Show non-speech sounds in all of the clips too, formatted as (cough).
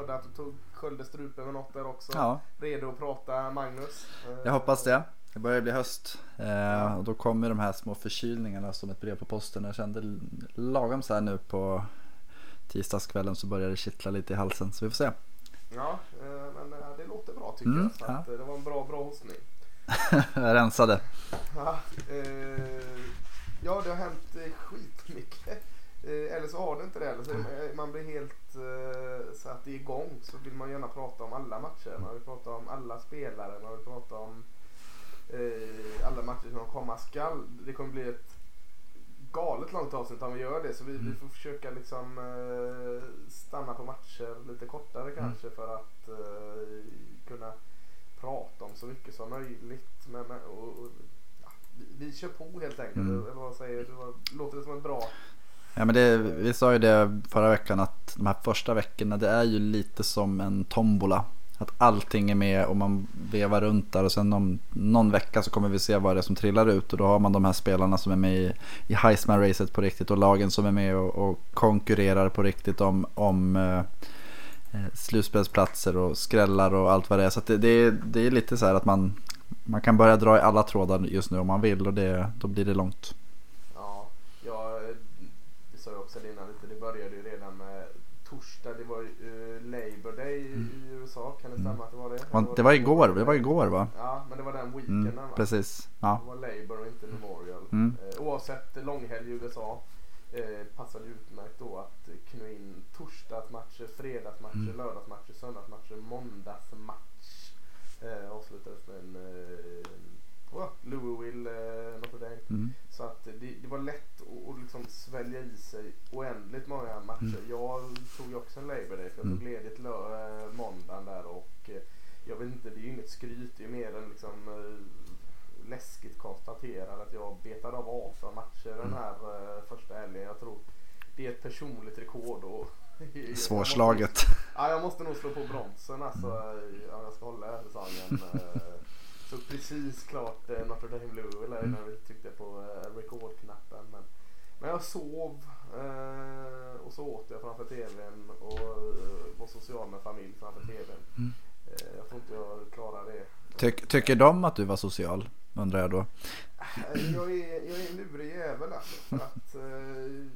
hörde att du tog sköljde strupen med något där också. Ja, Redo att prata Magnus? Eh, jag hoppas det. Det börjar bli höst eh, och då kommer de här små förkylningarna som ett brev på posten. Jag kände lagom så här nu på tisdagskvällen så börjar det kittla lite i halsen så vi får se. Ja, eh, men det låter bra tycker Mm, jag. Så ja. det var en bra, bra hostning. (laughs) Jag rensade. Ja, eh, ja, det har hänt skitmycket. Eh, eller så har det inte det. Eller så är man- blir helt så att det är igång så vill man gärna prata om alla matcher. Man vill prata om alla spelare. Man vill prata om eh, alla matcher som komma skall. Det kommer bli ett galet långt avsnitt om vi gör det. Så vi, vi får försöka liksom eh, stanna på matcher lite kortare kanske för att eh, kunna prata om så mycket som möjligt. Men, men, och, och, ja, vi, vi kör på helt enkelt. Mm. Eller vad säger du? Låter det som ett bra... Ja, men det, vi sa ju det förra veckan att de här första veckorna det är ju lite som en tombola. Att allting är med och man vevar runt där och sen om någon vecka så kommer vi se vad det är som trillar ut och då har man de här spelarna som är med i, i Heisman-racet på riktigt och lagen som är med och, och konkurrerar på riktigt om, om eh, eh slutspelsplatser och skrällar och allt vad det är. Så att det, det, är, det är lite så här att man, man kan börja dra i alla trådar just nu om man vill och det, då blir det långt. Det sa jag också det innan lite. Det började ju redan med torsdag. Det var ju eh, Labor Day i, i USA. Kan det stämma att det var det? Mm. Det var igår, det var igår va? Ja, men det var den weekenden Mm, va? precis. Ja. Det var Labour och inte Memorial. Mm. Eh, oavsett långhelg i USA eh, passade det utmärkt då att knö in torsdagsmatcher, fredagsmatcher, Mm. lördagsmatcher, söndagsmatcher, måndagsmatch. Eh, avslutades med en eh, oh, Louisville, eh, Notre Dame. Mm. Så att det, det var lätt liksom svälja i sig oändligt många matcher. Jag tog ju också en Labour Day för jag tog Mm. ledigt lö- äh, måndagen där och eh, jag vet inte, det är ju inget skryt. Det är mer än liksom eh, läskigt konstaterat att jag betade av 18 matcher den här eh, första helgen. Jag tror det är ett personligt rekord. Och (laughs) Svårslaget. Ja, jag måste nog slå på bromsen alltså, om jag ska hålla här säsongen. Eh, Så precis klart eh, Notre Dame Louisville här innan vi tryckte på eh, rekordknappen. Men, men jag sov eh, och så åt jag framför tvn och eh, var social med familj framför tvn. Mm. Eh, Jag tror inte jag klarar det. Tyck, tycker de att du var social? Undrar jag då. Eh, Jag är, jag är en lurig jävel alltså. För att eh,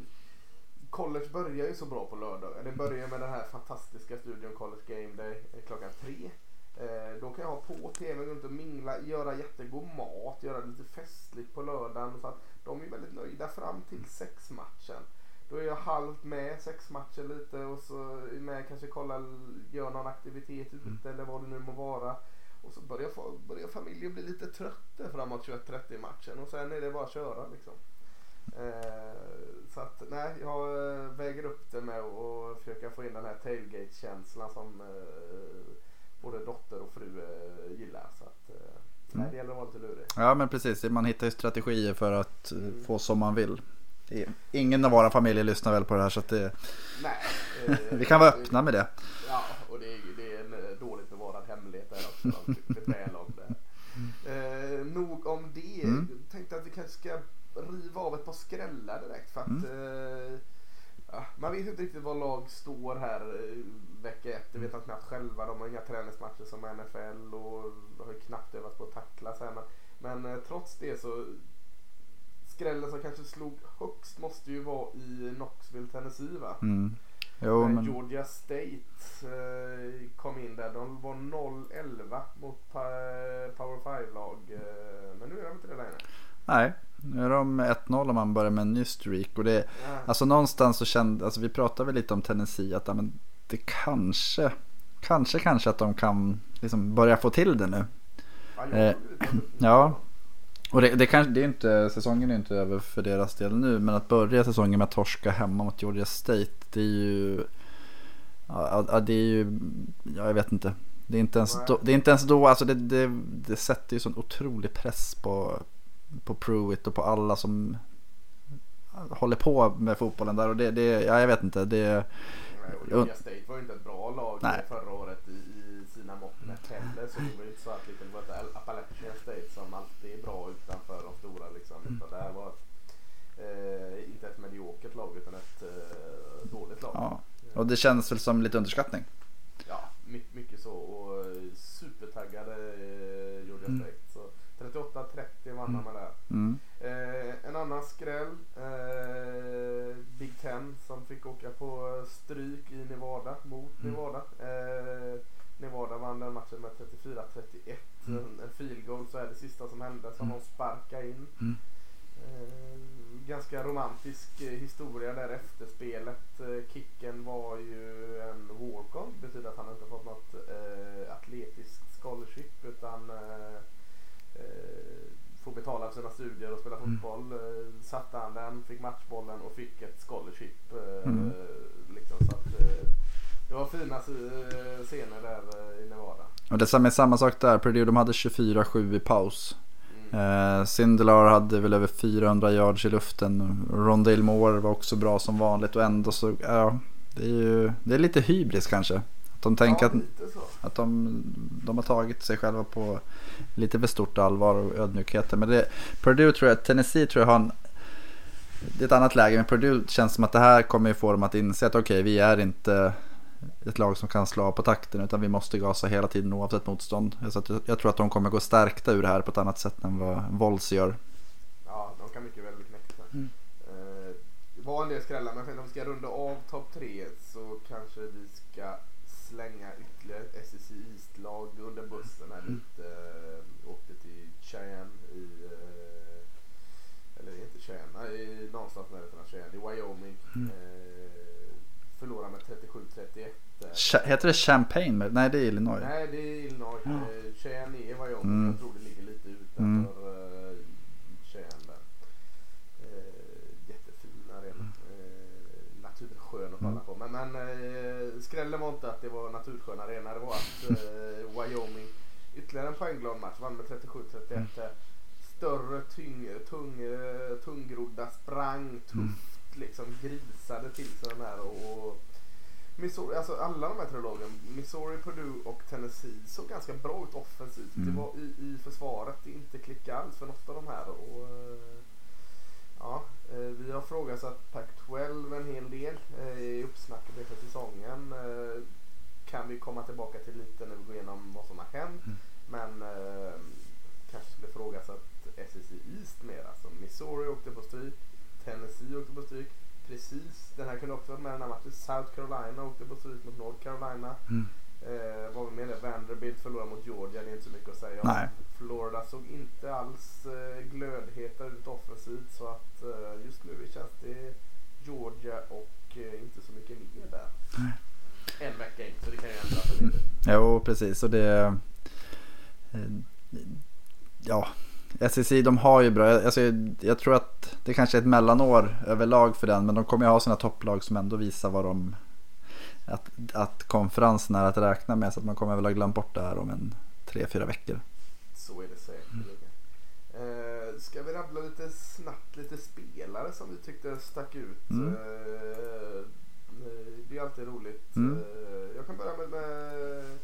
college börjar ju så bra på lördagar. Det börjar med den här fantastiska studion College Game Day eh, klockan tre. Eh, då kan jag ha på tvn, gå runt och mingla, göra jättegod mat, göra lite festligt på lördagen. Så att de är väldigt nöjda fram till sexmatchen. Då är jag halvt med sex matcher lite och så är med kanske kolla, gör någon aktivitet ute eller vad det nu må vara. Och så börjar, börjar familjen bli lite trötta framåt 21-30 matchen och sen är det bara att köra liksom. Eh, så att nej, jag eh, väger upp det med att försöka få in den här tailgate-känslan som eh, både dotter och fru eh, gillar. Så att, eh, nej, det gäller att vara lite lurig. Ja men precis, man hittar ju strategier för att eh, Mm. få som man vill. Ingen av våra familjer lyssnar väl på det här så att det, Nej, (laughs) eh, vi kan vara öppna med det. Ja, och det är, det är en eh, dåligt bevarad hemlighet där också. Väl om det. Eh, nog om det. Mm. Jag tänkte att vi kanske ska riva av ett par skrällar direkt. För att, eh, ja, man vet inte riktigt var lag står här eh, vecka ett. Det vet de knappt själva. De har inga träningsmatcher som NFL och har ju knappt övat på att tackla. Så här. Men, men eh, trots det så skrällen som kanske slog högst måste ju vara i Knoxville, Tennessee va? Mm. Jo, men, Georgia State eh, kom in där. De var 0-11 mot pa- Power 5-lag. Eh, men nu är de inte det längre. nej, nu är de 1-0 om man börjar med en ny streak. Och det, Ja. alltså någonstans så kände, alltså vi pratade väl lite om Tennessee att ja, men det kanske, kanske, kanske att de kan liksom börja få till det nu. Ja, eh. (clears throat) Ja, och det, det, kanske, det är inte, säsongen är inte över för deras del nu. Men att börja säsongen med att torska hemma mot Georgia State. Det är ju, ja, det är ju, ja, jag vet inte. Det är inte ens då, det är inte ens då alltså det, det, det sätter ju sån otrolig press på, på Pruitt och på alla som håller på med fotbollen där. Och det, det ja, jag vet inte. Det, Nej, och Georgia State var ju inte ett bra lag Nej. förra året i, i sina mått mätt heller. Så det var ju inte så att liksom, det var ett Appalachian State som alltid är bra utanför de stora. Liksom, Mm. utan det här var ett, eh, inte ett mediokert lag klart. Ja. Och det känns väl som lite underskattning. Ja, my- mycket så. Och eh, supertaggade eh, gjorde jag Mm. direkt. Så 38-30 vann han med där. Mm. Eh, en annan skräll. Eh, Big Ten som fick åka på stryk i Nevada mot Mm. Nevada. Eh, Nevada vann den matchen med 34-31. Mm. En, en field goal så är det sista som hände som Mm. de sparkade in. Mm. Eh, ganska romantisk eh, historia där efter spelet. Eh, kicken var ju en walk-on. Det betyder att han inte fått något eh, atletiskt scholarship utan får betala för sina studier och spela Mm. fotboll. Eh, satte han den, fick matchbollen och fick ett scholarship. Eh, Mm. liksom, så att, eh, det var fina scener där i Nevada. Och det är samma sak där. Purdue de hade 24-7 i paus. Mm. Eh, Sindelar hade väl över 400 yards i luften. Rondale Moore var också bra som vanligt och ändå så, ja. Det är ju det är lite hybris kanske. De tänker ja, att, att de, de har tagit sig själva på lite för stort allvar och ödmjukheten. Men det, Purdue tror jag, Tennessee tror jag har en, det är ett annat läge. Men Purdue känns som att det här kommer ju få dem att inse att okej, vi är inte ett lag som kan slå på takten utan vi måste gasa hela tiden oavsett motstånd. Så att jag, jag tror att de kommer gå stärkta ur det här på ett annat sätt än vad Vols gör. Ja, de kan mycket väl bli knäckta. Mm. Eh, det var en del skrällar men om vi ska runda av topp tre så kanske vi ska slänga ytterligare ett SEC East-lag under bussen Mm. lite. Eh, åkte till Cheyenne i, eh, eller inte Cheyenne, nej, någonstans närheten av Cheyenne, i Wyoming. Mm. Eh, förlorade med 37-31. där. Cha- Heter det Champagne? Nej, det är Illinois. Nej, det är Illinois. Eh, Cheyenne är Wyoming. Mm. Jag tror det ligger lite utanför Mm. eh, Cheyenne där. Eh, jättefin arena. Eh, naturskön att kolla Mm. på. Men, eh, skrällen var inte att det var naturskön arena. Det var att eh, Wyoming, ytterligare en poängglad match, vann med 37-31. Mm. Större, tyng, tung, eh, tungrodda, sprang tufft, Mm. liksom grisade till sig den här. Och, och Missouri, alltså alla de här tre lagen, Missouri, Purdue och Tennessee såg ganska bra ut offensivt. Mm. Det var i, i försvaret det inte klickade alls för något av de här. Och, eh, ja, eh, vi har frågasatt Pac-12 en hel del eh, i uppsnacket inför säsongen. Eh, Kan vi komma tillbaka till lite när vi går igenom vad som har hänt. Mm. Men kanske skulle frågasatt SEC East mer. Alltså Missouri åkte på stryk, Tennessee åkte på stryk. Precis, den här kunde också varit med den här matchen. South Carolina åkte på stryk mot North Carolina. Mm. Eh, vad vi med det? Vanderbilt förlorade mot Georgia, det är inte så mycket att säga om. Nej. Florida såg inte alls eh, glödheta ut offensivt så att eh, just nu känns det Georgia och eh, inte så mycket mer där. Nej. En vecka in så det kan ju ändra sig lite. Jo, precis. Och det... eh, Ja, SEC de har ju bra. Alltså, jag tror att det kanske är ett mellanår överlag för den. Men de kommer ju ha sina topplag som ändå visar vad de... Att, att konferensen är att räkna med. Så att man kommer väl ha glömt bort det här om en tre, fyra veckor. Så är det säkerligen. Eh, ska vi rabbla lite snabbt lite spelare som vi tyckte stack ut? Mm. Eh, det är alltid roligt. Mm. Eh, jag kan börja med, med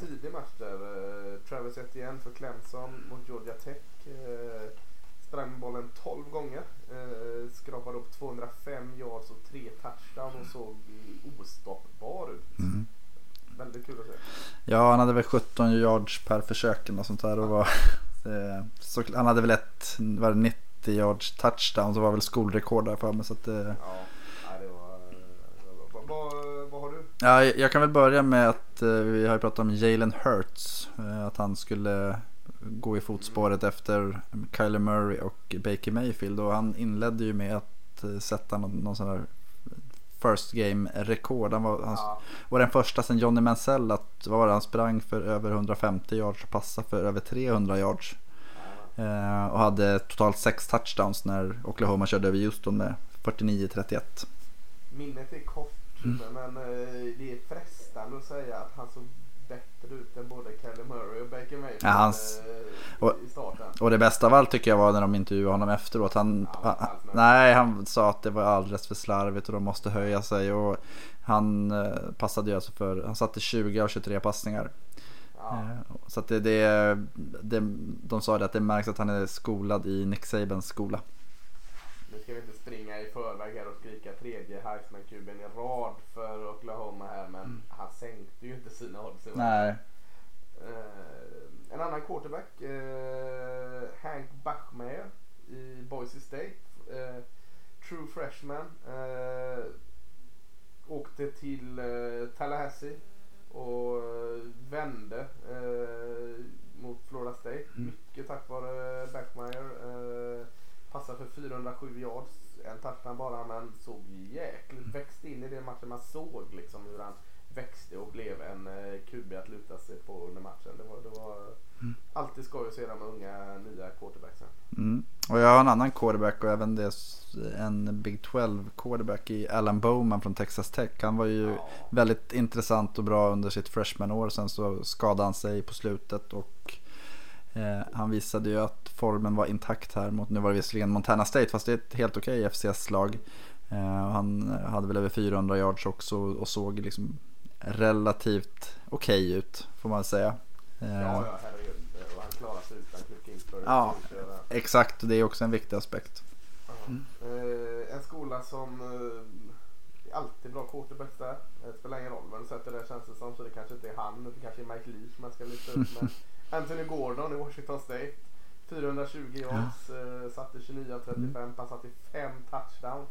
tidig match där. Travis Etienne för Clemson mot Georgia Tech. Eh, sprang med bollen 12 gånger. Eh, skrapade upp 205 yards och 3 touchdown och såg ostoppbar ut. Mm. Väldigt kul att se. Ja, han hade väl 17 yards per försök och sånt där. Och var, eh, så, han hade väl ett, var det 90 yards touchdown. Så var väl skolrekord där för mig. Så att, Ja? Ja, jag kan väl börja med att eh, vi har pratat om Jalen Hurts. eh, Att han skulle gå i fotspåret efter Kyler Murray och Baker Mayfield. Och han inledde ju med att eh, sätta någon, någon sån här first game rekord. Han var, han Ja, var den första sen Johnny Mansell att vad var det, han sprang för över 150 yards och passade för över 300 yards. Eh, och hade totalt sex touchdowns när Oklahoma körde över Houston med 49-31. minnet är kort Mm. men eh, det är frestande att säga att han såg bättre ut än både Kyler Murray och Baker Mayfield Ja, hans- eh, och- i starten. Och det bästa av allt tycker jag var när de intervjuade honom efteråt. Han, Ja, han, nej, han sa att det var alldeles för slarvigt och de måste höja sig. Och han eh, passade ju alltså för, han satte 20 av 23 passningar. Ja, Eh, Så att det, det, det, de sa det att det märks att han är skolad i Nick Sabans skola. nu ska vi inte springa i förväg här och skrika tredje Heisman-kuben i rad för Oklahoma här men mm. han sänkte ju inte sina odds. Nej. Uh, en annan quarterback, uh, Hank Bachmeier i Boise State. Uh, true freshman. åkte till Tallahassee och vände mot Florida State. Mm. Mycket tack vare Bachmeier. Passade för 407 yards. En touchdown bara men såg jäkligt växt in i den matchen. Man såg liksom hur han växte och blev en eh, QB att luta sig på under matchen. Det var, det var mm. alltid skoj att se de unga nya quarterbacksen. Mm. Och jag har en annan quarterback och även det en Big 12 quarterback i Alan Bowman från Texas Tech. Han var ju ja. väldigt intressant och bra under sitt freshman-år. Sen så skadade han sig på slutet och eh, han visade ju att formen var intakt här mot, nu var det visserligen Montana State fast det är ett helt okej okay FCS-lag. Eh, han hade väl över 400 yards också och såg liksom relativt okej okay ut får man säga. Ja, ja herregud. Och han klarar sig utan Cliff Kingsbury. Ja, exakt. Det är också en viktig aspekt. Mm. Eh, en skola som eh, alltid bra quarterbacks där. Det spelar ingen roll vem du sätter där känns det som. Så det kanske inte är han. Det kanske är Mike Lee som man ska lyfta upp. Men (laughs) Anthony Gordon i Washington State. 420 yards. Ja. Eh, satte 29 av 35. Mm. Han satte 5 touchdowns.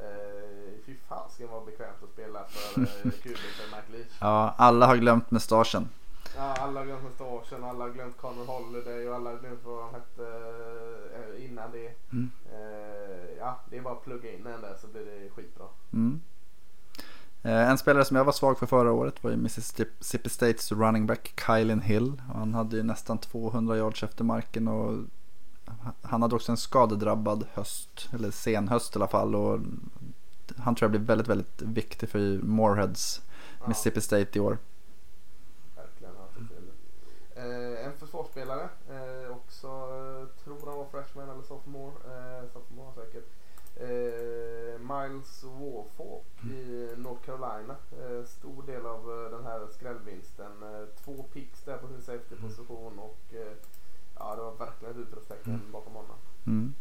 Uh, fy fasiken vad bekvämt att spela för (laughs) uh, QB för Mike Leach. Ja, alla har glömt mustaschen. Ja, alla har glömt mustaschen, alla har glömt Connor Holiday och alla har glömt vad han hette uh, innan det. Mm. Uh, ja, det är bara att plugga in den där så blir det skitbra. Mm. En spelare som jag var svag för förra året var ju Mississippi States running back Kylen Hill. Han hade ju nästan 200 yards efter marken och han hade också en skadedrabbad höst, eller sen höst i alla fall. Och han tror jag blir väldigt, väldigt viktig för Moreheads ja. Mississippi State i år. Verkligen, eh, en försvarsspelare, eh, också eh, tror han var freshman eller sophomore, eh, sophomore säkert. Eh, Miles Warfolk mm. i North Carolina. Eh, stor del av eh, den här skrällvinsten. två picks där på sin safety-position och ja, det var verkligen ett utropstecken mm. bakom honom. Mm.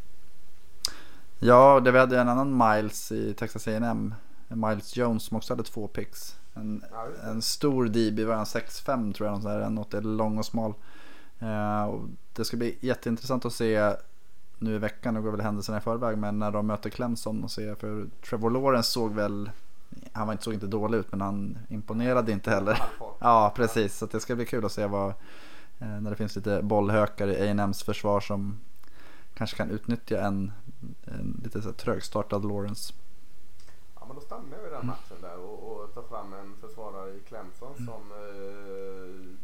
Ja, det vi hade en annan Miles i Texas A&M. Miles Jones som också hade två picks. En, ja, en stor DB var han 6'5 tror jag. Sån en 80 lång och smal. Uh, och det ska bli jätteintressant att se nu i veckan. Nu går väl händelserna i förväg. Men när de möter Clemson och se. För Trevor Lawrence såg väl. Han var inte, såg inte dålig ut men han imponerade inte heller. Ja precis. Så det ska bli kul att se vad Eh, när det finns lite bollhökar i A&M's försvar som kanske kan utnyttja en, en lite så trögstartad Lawrence. Ja men då stannar vi den matchen där och, och tar fram en försvarare i Clemson mm. som eh,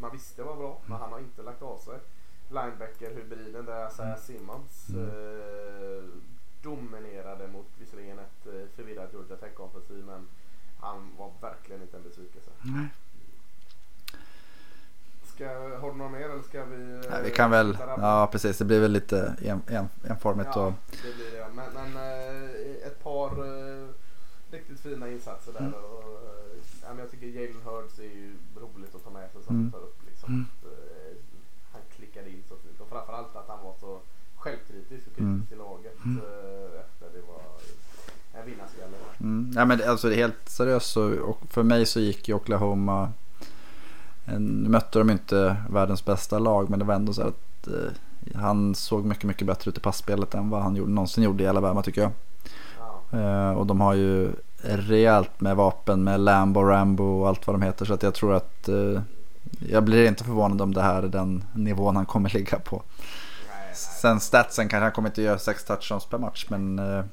man visste var bra men han har inte lagt av sig. Linebacker-hybriden där Isaiah mm. Simmons mm. eh, dominerade mot visserligen ett eh, förvirrat Georgia Tech-offensiv men han var verkligen inte en besvikelse. Nej. Ska, har du några mer eller ska vi? Ja, vi kan väl, ja precis det blir väl lite en, en, enformigt. Ja, och... det blir det. Men, men eh, ett par uh, riktigt fina insatser där. Mm. Och, jag tycker Jalen Hurds är ju roligt att ta med sig som mm. tar upp. Liksom, mm. att, han klickade in så fint och framförallt att han var så självkritisk och kritisk mm. i laget mm. efter det var en vinnarskalle. Mm. Ja, men alltså helt seriöst så och för mig så gick ju Oklahoma nu mötte de inte världens bästa lag men det var ändå så att eh, han såg mycket, mycket bättre ut i passspelet än vad han gjorde, någonsin gjorde i Alabama tycker jag. Eh, och de har ju rejält med vapen med Lambo, Rambo och allt vad de heter så att jag tror att eh, jag blir inte förvånad om det här är den nivån han kommer ligga på. Sen statsen kanske han kommer inte göra sex touchdowns per match men eh,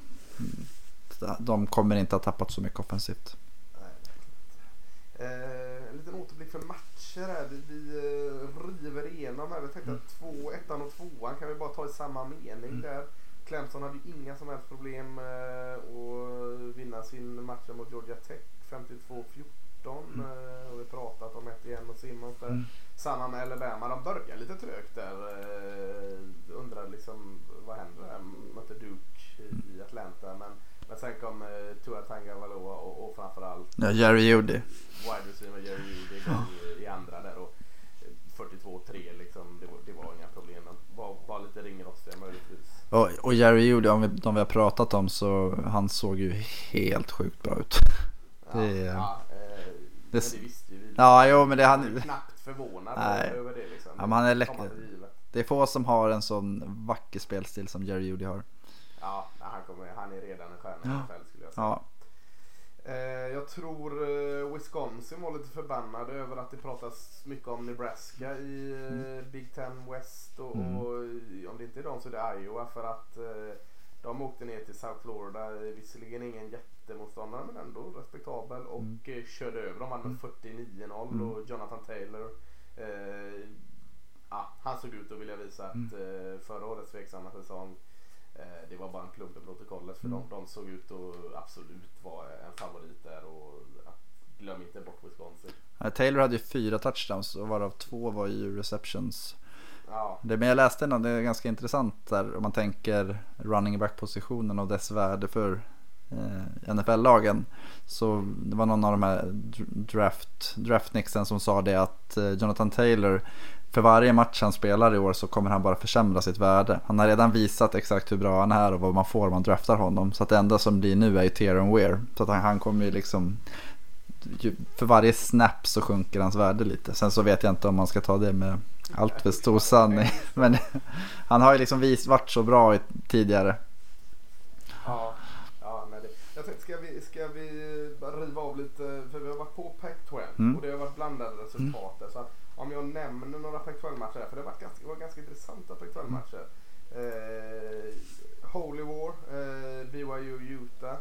de kommer inte ha tappat så mycket offensivt. Eh, en liten återblick för matchen matcher här. Vi, vi uh, river igenom här. Vi tänkte mm. att två, ettan och tvåan kan vi bara ta i samma mening mm. där. Clemson hade ju inga som helst problem uh, att vinna sin match mot Georgia Tech. 52-14. Mm. Uh, och vi pratat om ett igen och Simmons där. Mm. Samma med Alabama. De började lite trögt där. Undrade liksom vad händer där? Mötte Duke i, i Atlanta. Men, men sen kom Tua Tagovailoa och, och framförallt ja, Jerry Judy. Wide receiver Jerry Judy i, i andra där och 42-3 liksom. Det var, det var inga problem. Var, var lite ringrostiga möjligtvis. Och, och Jerry Judy, om vi, de vi har pratat om så han såg ju helt sjukt bra ut. Ja, Det- ja, eh, men det visste ju vi. Ja, jo men det, Jag är han, knappt förvånad Nej. över det liksom. Ja, men han är Det givet. det är få som har en sån vacker spelstil som Jerry Judy har. Ja, han, kommer, han är redan en stjärna i Ja. Skulle jag säga. Ja, jag tror eh, Wisconsin var lite förbannade över att det pratas mycket om Nebraska i eh, Big Ten West och, Mm. och eh, om det inte är de så är det Iowa för att eh, de åkte ner till South Florida, eh, visserligen ingen jättemotståndare men ändå respektabel och Mm. eh, körde över dem, vann med 49-0 Mm. och Jonathan Taylor eh, ja, han såg ut att vilja visa att Mm. eh, förra årets tveksamma säsong eh, det var bara en plump i protokollet för Mm. de, de såg ut att absolut vara en favorit där och glöm inte bort Wisconsin. Taylor hade ju fyra touchdowns och varav två var ju receptions. Ja, Det, men jag läste något, det är ganska intressant där om man tänker running back positionen och dess värde för eh, NFL-lagen. Så det var någon av de här dr- draft, draftnixen som sa det att eh, Jonathan Taylor för varje match han spelar i år så kommer han bara försämra sitt värde. Han har redan visat exakt hur bra han är och vad man får om man draftar honom. Så att det enda som blir nu är ju Teron Weir. Så att han, han kommer ju liksom för varje snap så sjunker hans värde lite. Sen så vet jag inte om man ska ta det med allt för stor sanning. (laughs) Men han har ju liksom vis, varit så bra tidigare. ja, ja det. Jag tänkte, ska vi, ska vi bara riva av lite, för vi har varit på Pac-12 Mm. och det har varit blandade resultat där. Så att om jag nämner några Pac-12-matcher här, för det har varit ganska, det var ganska Pac-12-matcher. Eh, Holy War, eh, BYU Utah.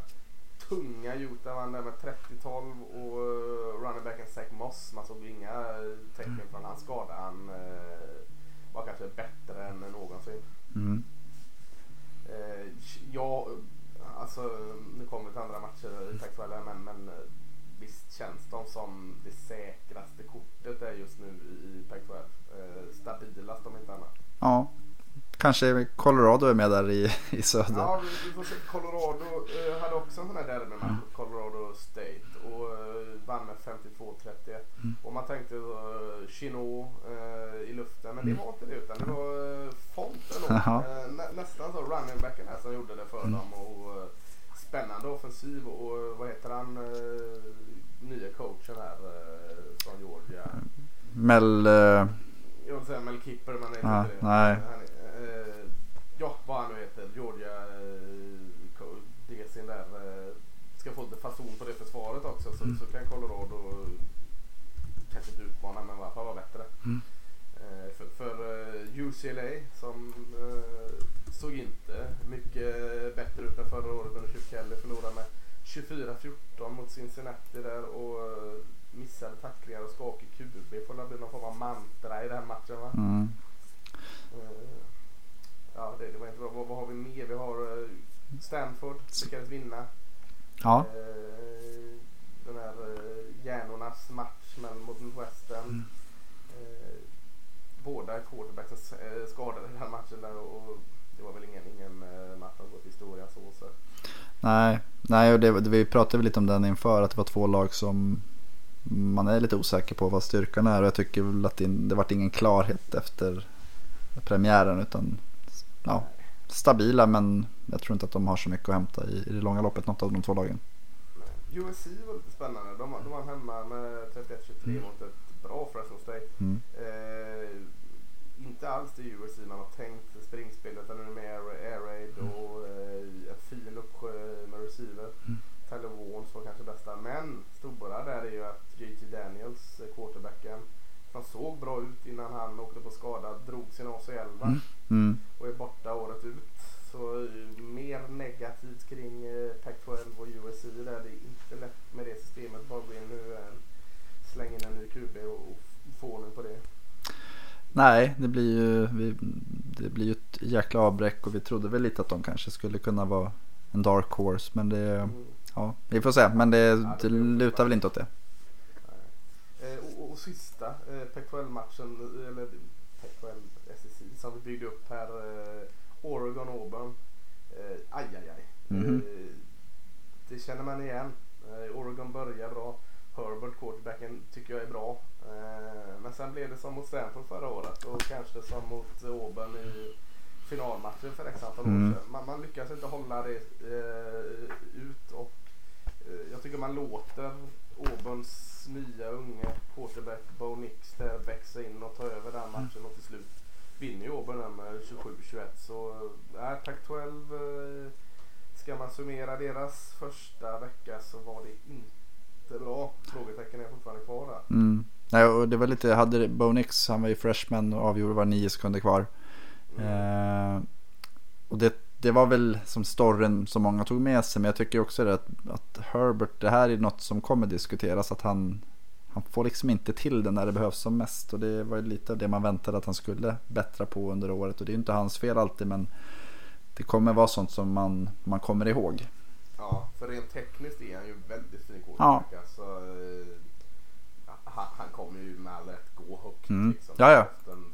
Tunga Utah vann där med 30-12 och eh, running backen Zach Moss, man såg inga eh, tecken från hans skada. Han eh, var kanske bättre än någonsin. Mm. Eh, ja, alltså nu kommer vi till andra matcher i Pac-12 här, men, men eh, visst känns de som det säkraste kortet är just nu i Pac-12. Eh, stabilast om inte annat. Ja, kanske Colorado är med där i, i söder. Ja, vi, får se. Colorado eh, hade också en sån här derbymatch mot Colorado State och eh, vann med 52-31. Mm. Och man tänkte uh, Chino eh, i luften, men det var inte det utan det var uh. Mm. Jaha. Eh, nä, nästan så running backen här som gjorde det för Mm. dem. Och, eh, spännande offensiv och vad heter han, uh, nya coachen här från Georgia. Mel, Jag vill säga Mel Kipper men det är inte det. nej. Han är, eh, ja, vad han nu heter. Georgia eh, DCn där. Eh, ska få lite fason på det försvaret också så, Mm. så kan Colorado kanske inte utmana men i alla fall vara bättre. Mm. Eh, för för eh, UCLA som såg inte mycket bättre ut än förra året under Chip Kelly. Förlorade med 24-14 mot Cincinnati där och missade tacklingar och skakig QB. Får väl bli någon form av mantra i den matchen va? mm. Ja, det, det var inte bra. Vad, vad har vi mer? Vi har eh, Stanford lyckades vinna. Ja, Eh, den här eh, hjärnornas match mellan mot Northwestern. Mm. Eh, båda quarterbacksen eh, skadade den här matchen där och det var väl ingen, ingen match som gått historia så. så. nej, nej och det, det, vi pratade lite om den inför att det var två lag som man är lite osäker på vad styrkan är och jag tycker väl att det, det vart ingen klarhet efter premiären utan ja, stabila men jag tror inte att de har så mycket att hämta i, i det långa loppet något av de två lagen. USC var lite spännande. De, de var hemma med 31-23 mot ett bra Fresno State. Mm. Eh, inte alls det USC man har tänkt springspel utan nu med air, air raid och eh, en fin uppsjö med receiver. Mm. Tyler Warnes var kanske bästa. Men stora där är ju att JT Daniels, eh, quarterbacken, som såg bra ut innan han åkte på skada, drog sin ACL? Mm. Mm. och är borta året ut. Så eh, mer negativt kring eh, Pac-12 och USC där. Det är inte lätt med det systemet. Bara gå in nu, eh, släng in en ny QB och, och få ordning på det. Nej, det blir ju vi, det blir ju ett jäkla avbräck och vi trodde väl lite att de kanske skulle kunna vara en dark horse. Men det, Mm. ja, vi får se. Men det, det det blir lutar väl inte åt det. Eh, och, och sista eh, Pac-12-matchen, eller Pac-12 SEC som vi byggde upp här. Eh, Oregon-Auburn. Eh, aj, aj, aj. Mhm. Eh, det känner man igen. Oregon börjar bra. Herbert, quarterbacken, tycker jag är bra. Eh, men sen blev det som mot Stanford förra året och kanske som mot Auburn i finalmatchen för x antal år Mm. sedan. Man, man lyckas inte hålla det eh, ut och eh, jag tycker man låter Auburns nya unge quarterback Bo Nix där växa in och ta över den matchen och till slut vinner ju Auburn den med 27-21 så äh, Pac-12 eh, ska man summera deras första vecka så var det inte bra. Frågetecken är fortfarande kvar där. Mm. Nej, och det var lite, hade Bo Nix, han var ju freshman och avgjorde var nio sekunder kvar. Eh, och det, det var väl som storyn som många tog med sig. Men jag tycker också det att, att Herbert, det här är något som kommer diskuteras. Att han, han får liksom inte till det när det behövs som mest. Och det var ju lite av det man väntade att han skulle bättra på under året. Och det är ju inte hans fel alltid men det kommer vara sånt som man, man kommer ihåg. Ja, för rent tekniskt är han ju väldigt Ja. Alltså, han, han kommer ju med all rätt gå högt. Mm. Liksom, Ja, ja.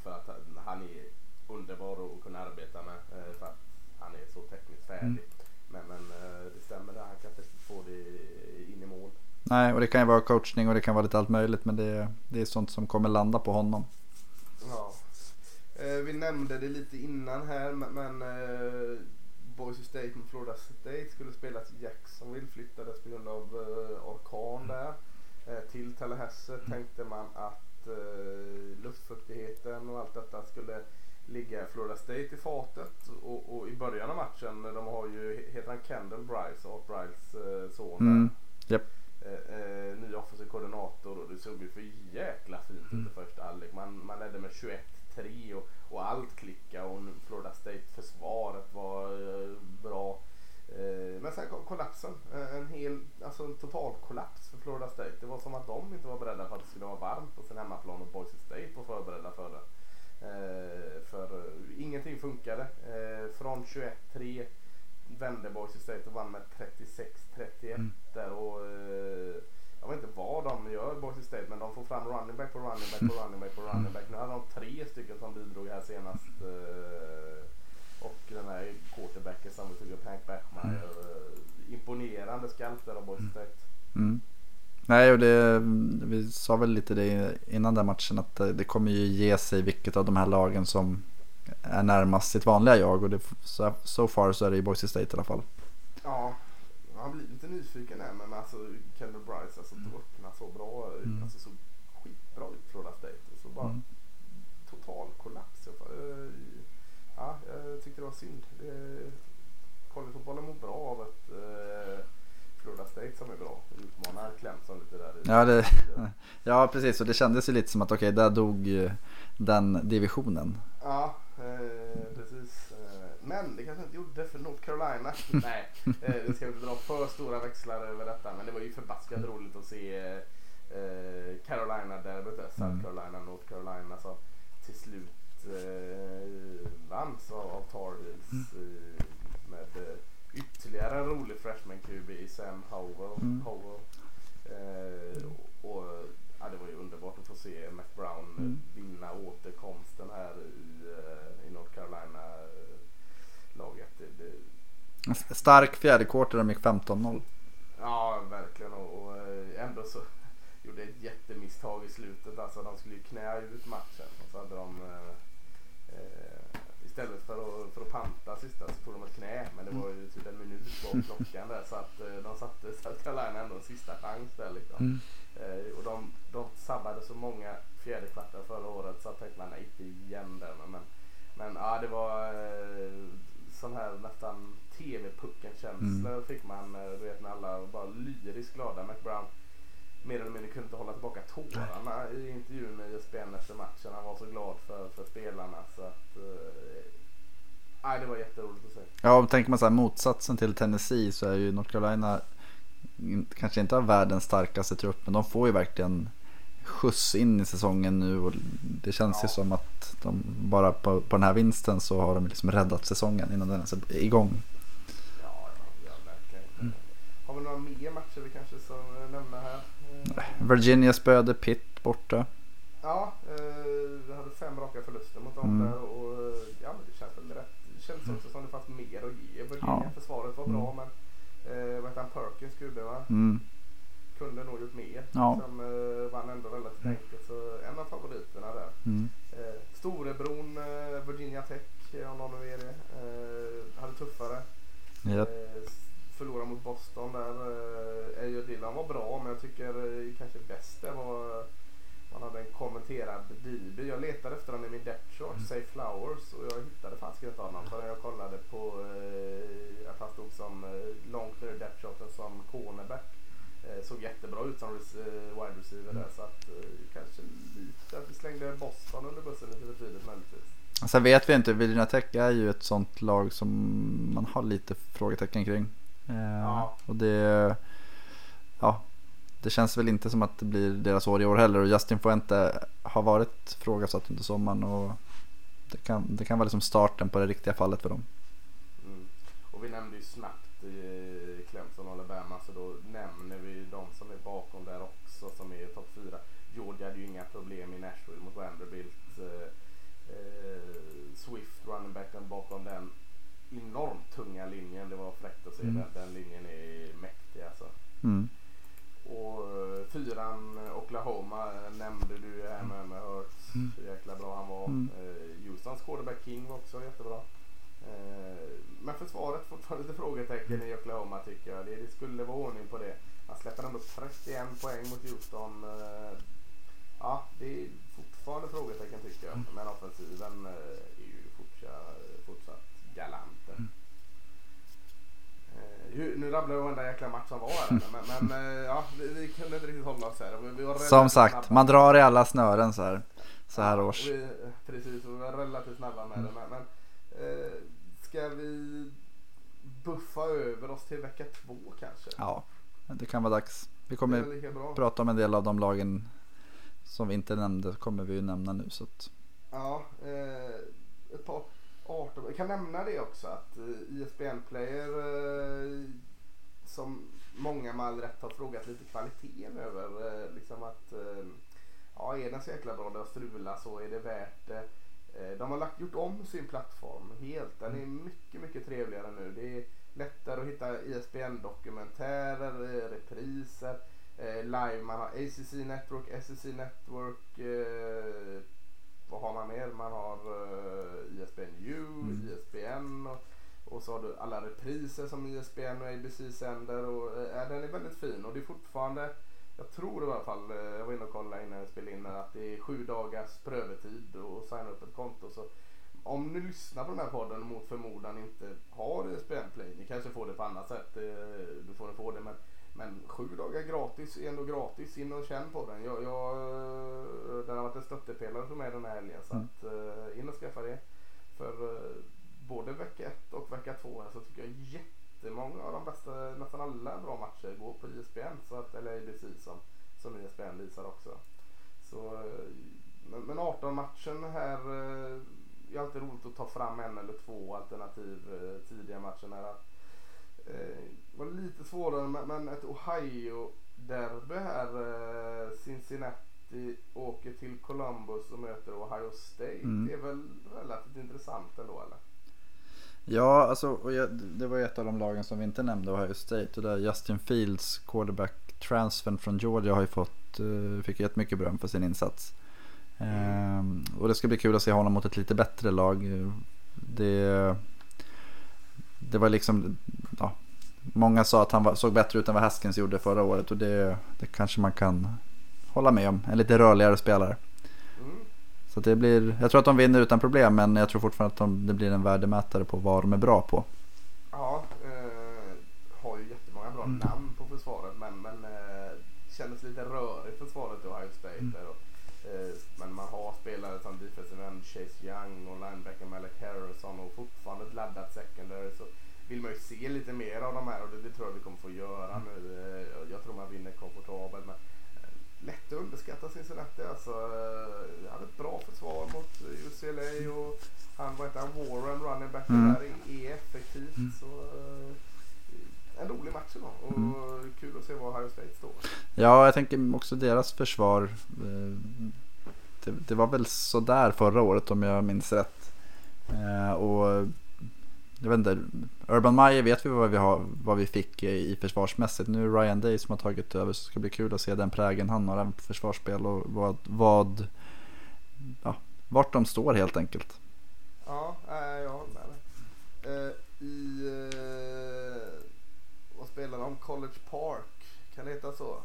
För att han- är underbar att kunna arbeta med. eh, För att han är så tekniskt färdig. Mm. Men, men eh, det stämmer där. Han kan inte få det in i mål. Nej, och det kan ju vara coachning och det kan vara lite allt möjligt. Men det, det är sånt som kommer landa på honom. Ja. Vi nämnde det lite innan här men, Boise State med Florida State skulle spelas i Jacksonville flyttades på grund av eh, orkan där. Eh, till Tallahassee tänkte man att eh, luftfuktigheten och allt detta skulle ligga Florida State i fatet och, och i början av matchen de har ju, heter han Kendall Bryce, Art Bryles eh, son. Mm. Japp. Eh, eh, ny offensiv koordinator och det såg ju för jäkla fint ut i första halvlek. Man, man ledde med 21-3 och, och allt klickade och Florida State försvaret var eh, bra. Eh, men sen kom kollapsen. Eh, en hel, alltså en total kollaps för Florida State. Det var som att de inte var beredda på att det skulle vara varmt på sin hemmaplan och Boise State var förberedda för det. För ingenting funkade. Från 21-3 vände Boise State och vann med 36-31 Mm. där och jag vet inte vad de gör Boise State men de får fram running back på running back på running back på running back. Nu hade de tre stycken som bidrog här senast. Eh, och den här quarterbacken som vi tog upp, Hank Bachmeier. Eh, imponerande skalp där av Boise State. Mm. Nej, och det, vi sa väl lite det innan den matchen att det, kommer ju ge sig vilket av de här lagen som är närmast sitt vanliga jag. Och det, so, so far så är det ju Boise State i alla fall. Ja, man blir lite nyfiken där men alltså Kendall Bryce alltså tog öppna så bra. Mm. Alltså så skitbra ut Florida State. Och så bara Mm. total kollaps. Jag, eh, ja, jag tyckte det var synd. Collegefotbollen mår bra av ett eh, Florida State som är bra. Utmanar Clemson lite där. i- Ja, det- (laughs) Ja, precis. Och det kändes ju lite som att okej, där dog den divisionen. Ja, men det kanske inte gjorde för North Carolina. (laughs) Nej, eh, det ska inte dra för stora växlar över detta. Men det var ju förbaskat roligt att se eh, Carolina derbyt där. South Mm. Carolina, North Carolina som till slut eh, vanns av, av Tar Heels eh, med eh, ytterligare en rolig freshman QB i Sam Howell. Mm. Howell. Eh, och, och, ja, det var ju underbart att få se Mac Brown eh, Mm. vinna återkomsten här i, eh, i North Carolina-laget. En Stark fjärde quarter, de gick 15-0. Ja, verkligen. Och, och eh, ändå så gjorde ett jättemisstag i slutet. Alltså de skulle ju knä ut matchen. Och så hade de eh, eh, istället för att, för att panta sista så tog de ett knä. Men det var ju typ en minut på (laughs) klockan där. Så att eh, de satte (laughs) South Carolina ändå en sista chans där liksom. Mm. Eh, och de, de sabbade så många fjärde kvartar förra året så att tänkte man nej inte igen där. Men, men, men ja, det var eh, sån här nästan TV-pucken-känsla Mm. fick man. Eh, du vet när alla var bara lyriskt glada. McBrown mer eller mindre kunde inte hålla tillbaka tårarna i intervjun med ESPN efter matchen. Han var så glad för, för spelarna så att eh, det var jätteroligt att se. Ja, och tänker man så här motsatsen till Tennessee så är ju North Carolina in- kanske inte har världens starkaste trupp. Men de får ju verkligen skjuts in i säsongen nu. Och det känns ju Ja. som att de bara på, på den här vinsten så har de liksom räddat säsongen innan den ens är igång. Ja, ja, ja verkligen. Har vi några mer matcher vi kanske ska nämna här? Eh, Virginia spöade Pitt borta. Ja, eh, vi hade fem raka förluster mot dem Mm. där och eh, ja, men det känns väl rätt. Det känns också som det fanns mer att ge. Virginia Ja. försvaret var bra Mm. men eh, vad heter han, Perkins gubbe va? Mm. Kunde nog gjort mer. Ja. Som eh, vann ändå relativt enkelt så en av favoriterna där. Mm. Eh, storebron eh, Virginia Tech skrev jag någon av er det. Eh, hade tuffare. Yep. Eh, förlorade mot Boston där. Eh, Ejo Dillon var bra men jag tycker eh, kanske bäst det var man hade en kommenterad DB. Jag letade efter honom i min depth chart, Say Flowers, och jag hittade faktiskt inte honom förrän jag kollade på eh, att han stod som eh, långt ner i depth charten som cornerback. Eh, såg jättebra ut som res- eh, wide receiver där så att eh, kanske lite att vi slängde Boston under bussen lite för tidigt möjligtvis. Sen vet vi inte, Virginia Tech är ju ett sånt lag som man har lite frågetecken kring. Eh, Ja. Och det, ja, det känns väl inte som att det blir deras år i år heller. Och Justin Fuente har varit frågasatt under sommaren och det kan, det kan vara liksom starten på det riktiga fallet för dem. Mm. Och vi nämnde ju snabbt i Clemson och Alabama så då nämner vi de som är bakom där också som är topp fyra. Georgia hade ju inga problem i Nashville mot Vanderbilt. Eh, eh, Swift, running backen bakom den enormt tunga linjen. Det var se Mm. den. Den linjen är mäktig alltså. Mm. Och eh, fyran eh, Oklahoma eh, nämnde du här med, med Hurts. Mm. Hur jäkla bra han var. Mm. Eh, Houstons quarterback King var också jättebra. Eh, men försvaret fortfarande lite frågetecken i Oklahoma tycker jag. Det, det skulle vara ordning på det. Man släpper ändå 31 poäng mot Houston. Eh, ja, det är fortfarande frågetecken tycker jag. Men offensiven eh, är ju fortsatt, fortsatt galant. Mm. Eh, hur- Nu rabblar jag varenda jäkla match som var här men, men eh, ja, vi, vi kunde inte riktigt hålla oss här. Vi, Som sagt, man drar i alla snören så här, så här års. Vi, precis, och vi var relativt snabba med det. Men, eh, ska vi buffa över oss till vecka två kanske? Ja, det kan vara dags. Vi kommer prata om en del av de lagen som vi inte nämnde kommer vi ju nämna nu. Så att, Ja, eh, ett par 18. Jag kan nämna det också att eh, ISBN-player eh, som många med all rätt har frågat lite kvaliteten över. Eh, liksom att ja, är den så jäkla bra, det har strulat så är det värt det. De har lagt, gjort om sin plattform helt. Den är mycket, mycket trevligare nu. Det är lättare att hitta ISBN-dokumentärer, repriser, live. Man har ACC Network, SEC Network. Eh, vad har man mer? Man har uh, ISBN U, Mm. ISBN och, så har du alla repriser som ISBN och ABC sänder. Och, eh, den är väldigt fin och det är fortfarande, jag tror i alla fall, eh, jag var inne och kollade innan jag spelade in att det är sju dagars prövotid och signa upp ett konto. Så om ni lyssnar på den här podden och mot förmodan inte har ISBN Play, ni kanske får det på annat sätt, eh, du får ni få det men men sju dagar gratis är ändå gratis. In och känn på den. Jag, jag, eh, den har varit en stöttepelare för mig den här helgen. Så Mm. att, eh, in och skaffa det. För eh, både vecka ett och vecka två här så tycker jag jättemånga av de bästa, nästan alla bra matcher går på ISBN. Så att, eller ABC som, som ISBN visar också. Så, men, men 18 matchen här. Det är alltid roligt att ta fram en eller två alternativ tidiga matcher. Här. Eh, var lite svårare men, men ett Ohio-derby här. Eh, Cincinnati åker till Columbus och möter Ohio State. Mm. Det är väl relativt intressant ändå eller? ja, alltså, jag, det var ju ett av de lagen som vi inte nämnde, Ohio State. Och där Justin Fields, quarterback transfern från Georgia, har ju fått, eh, fick jättemycket beröm för sin insats. Ehm, och det ska bli kul att se honom mot ett lite bättre lag. Det, det var liksom, ja, många sa att han var, såg bättre ut än vad Haskins gjorde förra året och det, det kanske man kan hålla med om. En lite rörligare spelare. Mm. Så det blir, jag tror att de vinner utan problem men jag tror fortfarande att de, det blir en värdemätare på vad de är bra på. Ja, eh, har ju jättemånga bra Mm. namn på försvaret men, men eh, kändes lite rörigt försvaret i Ohio State. Mm. Och, eh, men man har spelare Chase Young och linebacker Malek Harrison och fortfarande ett laddat secondary. Så vill man ju se lite mer av de här och det, det tror jag vi kommer få göra nu. Eh, jag tror man vinner komfortabelt. Men, eh, lätt att underskatta Cincinnati alltså. Eh, hade ett bra försvar mot UCLA och han, vad heter han, Warren, running back Mm. där, är, effektivt. Mm. Så, en rolig match idag och Mm. kul att se var Ohio State står. Ja, jag tänker också deras försvar. Det, det var väl sådär förra året om jag minns rätt. Eh, Och jag vet inte, Urban Meyer vet vi vad vi, har, vad vi fick i försvarsmässigt. Nu är det Ryan Day som har tagit över så det ska bli kul att se den prägen han har även på försvarsspel och vad, vad ja, vart de står helt enkelt. Ja, eh, jag håller med dig. Eh, I... Eh, vad spelar de? College Park. Kan det heta så?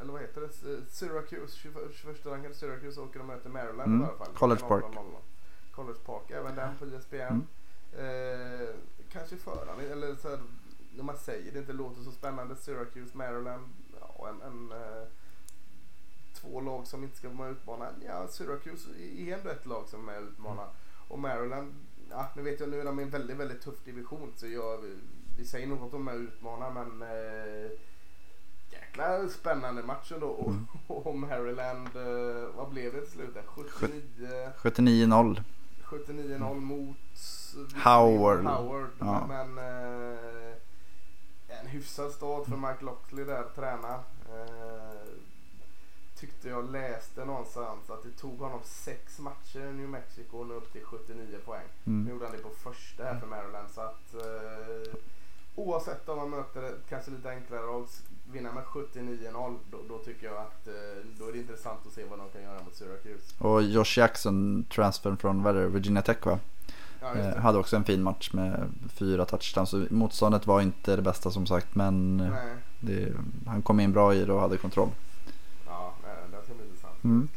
Eh, eller vad heter det? S- Syracuse. 21 rankade Syracuse åker och möter Maryland Mm, i alla fall. College Park. 00. College Park. Även den på E ISBN. Mm. Eh, kanske förande, eller så här, när man säger det inte låter så spännande. Syracuse, Maryland. Ja, en, en, eh, två lag som inte ska vara utmana. Ja, Syracuse är ändå ett lag som är och utmanar. Och Maryland, ja, nu vet jag nu är de i en väldigt, väldigt tuff division. Så jag, vi säger nog att de är utmanar men eh, jäkla spännande match ändå. Och, Mm. (laughs) och Maryland, eh, vad blev det till slut? där? 79 79-0. 79-0 mot Howard. Howard. Ja. Men eh, en hyfsad start för Mike Lockley där träna. Eh, tyckte jag läste någonstans att det tog honom sex matcher i New Mexico och nå upp till 79 poäng. Nu Mm. gjorde han det på första här för Maryland så att eh, oavsett om man möter ett kanske lite enklare lag vinna med 79-0 då, då tycker jag att eh, då är det intressant att se vad de kan göra mot Syracuse. Och Josh Jackson, transfern från vad Virginia Tech va? Ja, Eh, hade också en fin match med fyra touchdowns. Så motståndet var inte det bästa som sagt men eh, det, han kom in bra i det och hade kontroll. Ja, det ska bli intressant. Mm.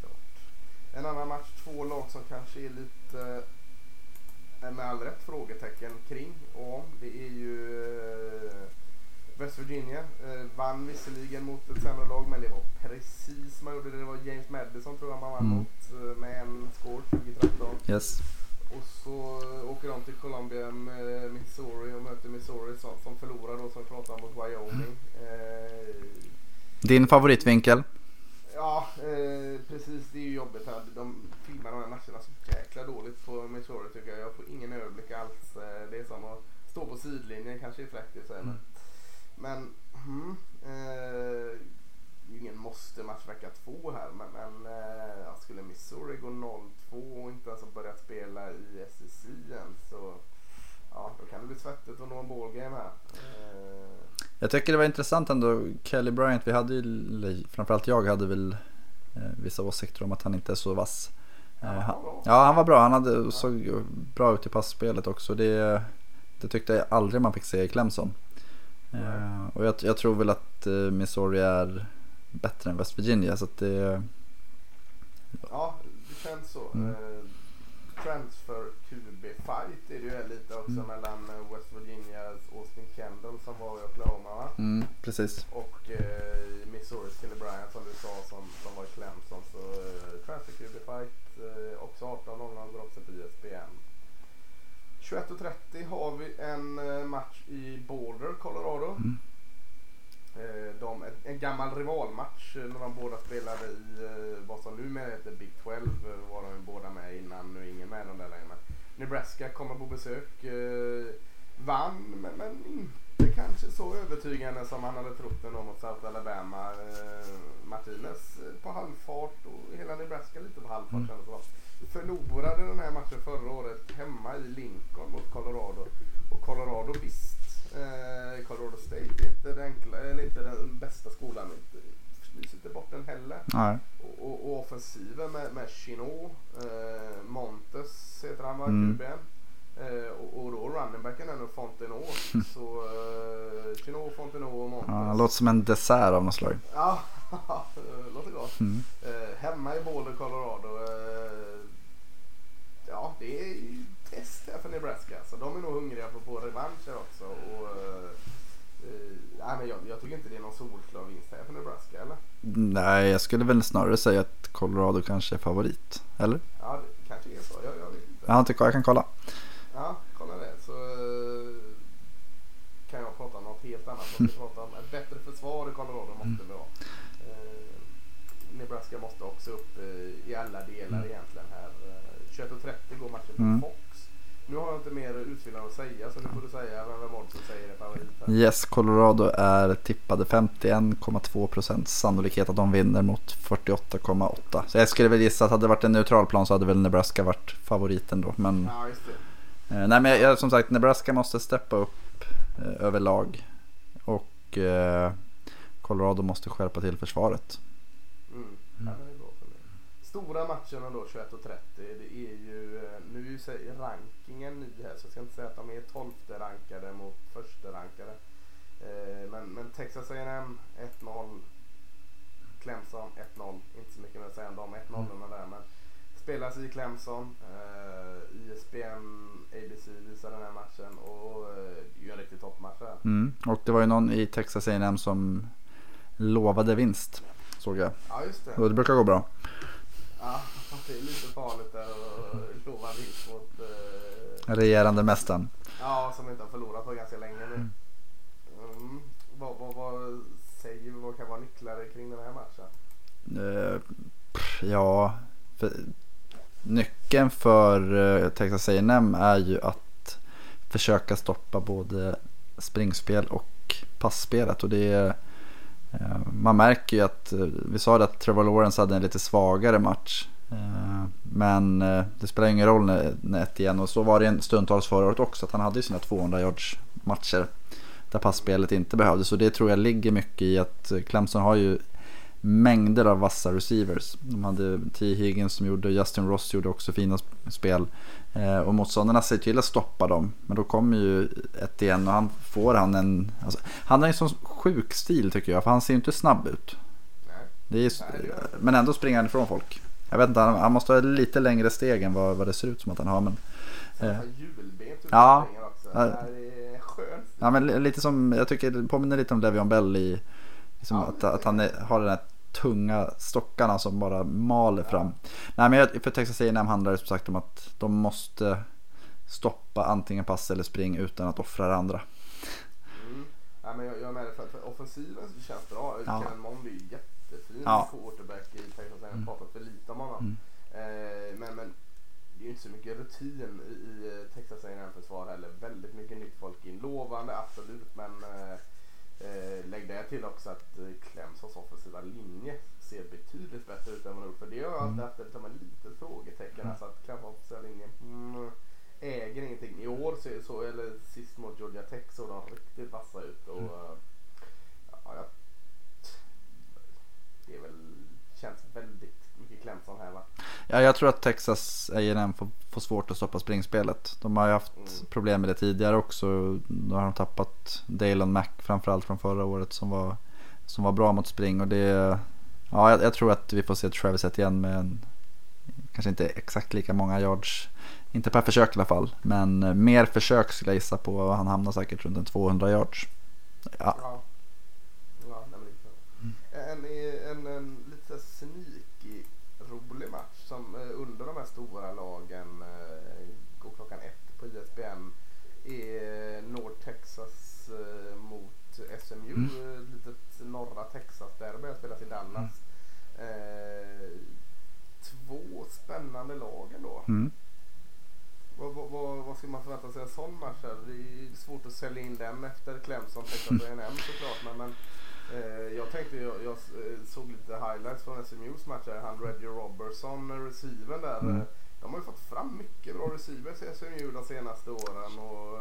En annan match, två lag som kanske är lite med all rätt frågetecken kring och om. Det är ju West Virginia. Eh, vann visserligen mot ett sämre lag men det var precis man gjorde det. Det var James Madison tror jag man vann Mm. mot eh, med en score 2013. Yes. Och så åker de till Columbia med Missouri och möter Missouri som, som förlorar då som om mot Wyoming. Eh, Din favoritvinkel? Ja, eh, precis. Det är ju jobbigt här. De filmar de här matcherna så jäkla dåligt på Missouri tycker jag. Jag får ingen överblick alls. Eh, det är som att stå på sidlinjen kanske är fräckt i sig. Men, men hmm, eh, det är ju ingen måste-match vecka två här. Men, men eh, skulle Missouri gå 0-2 och inte ens ha börjat spela i SEC än så ja, då kan det bli svettigt att nå en ballgame här. Eh, Jag tycker det var intressant ändå. Kelly Bryant, vi hade ju, framförallt jag hade väl eh, vissa åsikter om att han inte är så vass. Eh, Ja, han, ja, han var bra. Han hade, såg bra ut i passspelet också. Det, det tyckte jag aldrig man fick se i Clemson. Eh, och jag, jag tror väl att eh, Missouri är bättre än West Virginia. Så att det, Ja, det känns så. Mm. Eh, transfer QB-fight är det ju lite också Mm. mellan West Virginias Austin Kendall som var i Oklahoma va? mm, precis. och Missouris Kelly Bryant som du sa som, som var i Clemson. Så eh, transfer QB-fight eh, också 18.00 går också på E ISBN. 21.30 har vi en eh, match i Boulder, Colorado. Mm. Eh, de, en, gammal rivalmatch eh, när de båda spelade i vad som numera heter Big 12 eh, var de båda med innan, nu är ingen med dem där längre. Nebraska kommer på besök, vann men, men inte kanske så övertygande som man hade trott ändå mot South Alabama. Martinez på halvfart och hela Nebraska lite på halvfart Mm. kändes det. Förlorade den här matchen förra året hemma i Lincoln mot Colorado. Och Colorado visst, eh, Colorado State är inte den, enkla, eller inte den bästa skolan. Inte, fnys inte bort den heller. Nej. Och, och, och offensiven med, med Chinot, eh, Montes heter han va, Mm. QB'n. Eh, och, och då runningbacken är nog Fontenot. (laughs) Så eh, Chinot, Fontenot och Montes. Ja, han låter som en dessert av något slag. Ja, (laughs) låter gott. Mm. Eh, hemma i Boulder, Colorado. Eh, ja, det är ju test här för Nebraska. Så de är nog hungriga på få revansch här också. Och, eh, eh, men jag, jag tycker inte det är någon solklar vinst här för Nebraska, eller? Nej, jag skulle väl snarare säga att Colorado kanske är favorit. Eller? Ja, det kanske är så. Jag, jag vet inte. Jag inte jag kan kolla. Ja, kolla det. Så eh, kan jag prata om något helt annat. Jag prata om ett bättre försvar i Colorado måste vi ha. Eh, Nebraska måste också upp i alla delar Mm. egentligen här. Eh, 21.30 går matchen på Mm. Nu har jag inte mer utfyllnad att säga så nu får du säga vem vem Oddsen säger är favorit här. Yes, Colorado är tippade 51,2% sannolikhet att de vinner mot 48,8. Så jag skulle väl gissa att hade det varit en neutral plan så hade väl Nebraska varit favoriten då. Men, Ja, just det. eh, nej, men jag, som sagt, Nebraska måste steppa upp eh, överlag. Och eh, Colorado måste skärpa till försvaret. Mm. Mig. stora matcherna då 21.30 det är ju, eh, nu är ju rankingen ny här så jag ska inte säga att de är 12 rankade mot första rankade. Eh, men, men Texas A&M 1-0, Clemson 1-0, inte så mycket mer att säga om de 1-0 där men spelas i Clemson, eh, ISBN, ABC visar den här matchen och eh, det är ju en riktig toppmatch här. Mm. Och det var ju någon i Texas A&M som lovade vinst. Såg jag. Ja just det. Och det brukar gå bra. Ja, det är lite farligt där att lova vinst mot eh, Regerande mästaren. Ja, som inte har förlorat på ganska länge nu. Mm. Vad, vad, vad säger vi, vad kan vara nycklar kring den här matchen? Pff, ja, för, nyckeln för eh, Texas A&M är ju att försöka stoppa både springspel och passspelet. Och det är, eh, man märker ju att, eh, vi sa det att Trevor Lawrence hade en lite svagare match. Eh, Men eh, det spelar ingen roll när, när ett igen och så var det en stundtals förra året också att han hade sina 200 yards matcher där passspelet inte behövdes. Så det tror jag ligger mycket i att Clemson har ju mängder av vassa receivers. De hade T. Higgins som gjorde, Justin Ross gjorde också fina sp- spel. Eh, och motståndarna ser till att stoppa dem. Men då kommer ju ett igen och han får han en... Alltså, han har en sån sjuk stil tycker jag, för han ser ju inte snabb ut. Är, men ändå springer han ifrån folk. Jag vet inte, han, han måste ha lite längre steg än vad, vad det ser ut som att han har. Men, Eh. ut Ja. ja. men li- lite som, jag tycker det påminner lite om Le'Veon Bell i... Liksom Ja, att, att han är, har den här tunga stockarna som bara maler fram. Nej men jag- för Texas A&M handlar det som sagt om att de måste stoppa antingen pass eller spring utan att offra det andra. Mm. Ja, men jag, jag är med dig för, för offensiven känns bra. Ja. Kellen Mond är jättefin Ja. quarterback i Texas. Jag har pratat lite om honom. Mm. Eh, men, men det är ju inte så mycket rutin i, i eh, Texas A&M försvar heller. Väldigt mycket nytt folk in. Lovande absolut men eh, eh, lägg det till också att eh, Clemsons offensiva linje ser betydligt bättre ut än vad den. För det har jag alltid haft ett, som ett litet frågetecken. Alltså att Clemsons offensiva linje mm, äger ingenting. I år så, så eller sist mot Georgia Tech såg de riktigt vassa ut. Och, eh, ja, det är väl, känns väldigt Clemson här va? Ja, jag tror att Texas A&M får, får svårt att stoppa springspelet. De har ju haft Mm. problem med det tidigare också. Då har de tappat Dalen Mack framförallt från förra året som var, som var bra mot spring. Och det, ja, jag, jag tror att vi får se Travis igen med en, kanske inte exakt lika många yards. Inte per försök i alla fall. Men mer försök skulle jag gissa på. Han hamnar säkert runt en 200 yards. Ja, Ja. Ja, klart. En, en, en lite så här sneaky rolig match som eh, under de här stora lagen eh, går klockan ett på ISBN är North Texas eh, mot SMU. Mm. eh, Ett litet norra Texas-derby har spelas i Dallas. Eh, två spännande lag ändå. mm. Vad, vad, vad, vad ska man förvänta sig av en sån match? här? Det är svårt att sälja in den efter Clemson, Texas A&M såklart. Men, men eh, jag tänkte, jag, jag eh, såg lite highlights från SMUs matcher. Han Reggie Robertson, eh, receiven där. Mm. eh, De har ju fått fram mycket bra receivers i SMU de senaste åren. Och,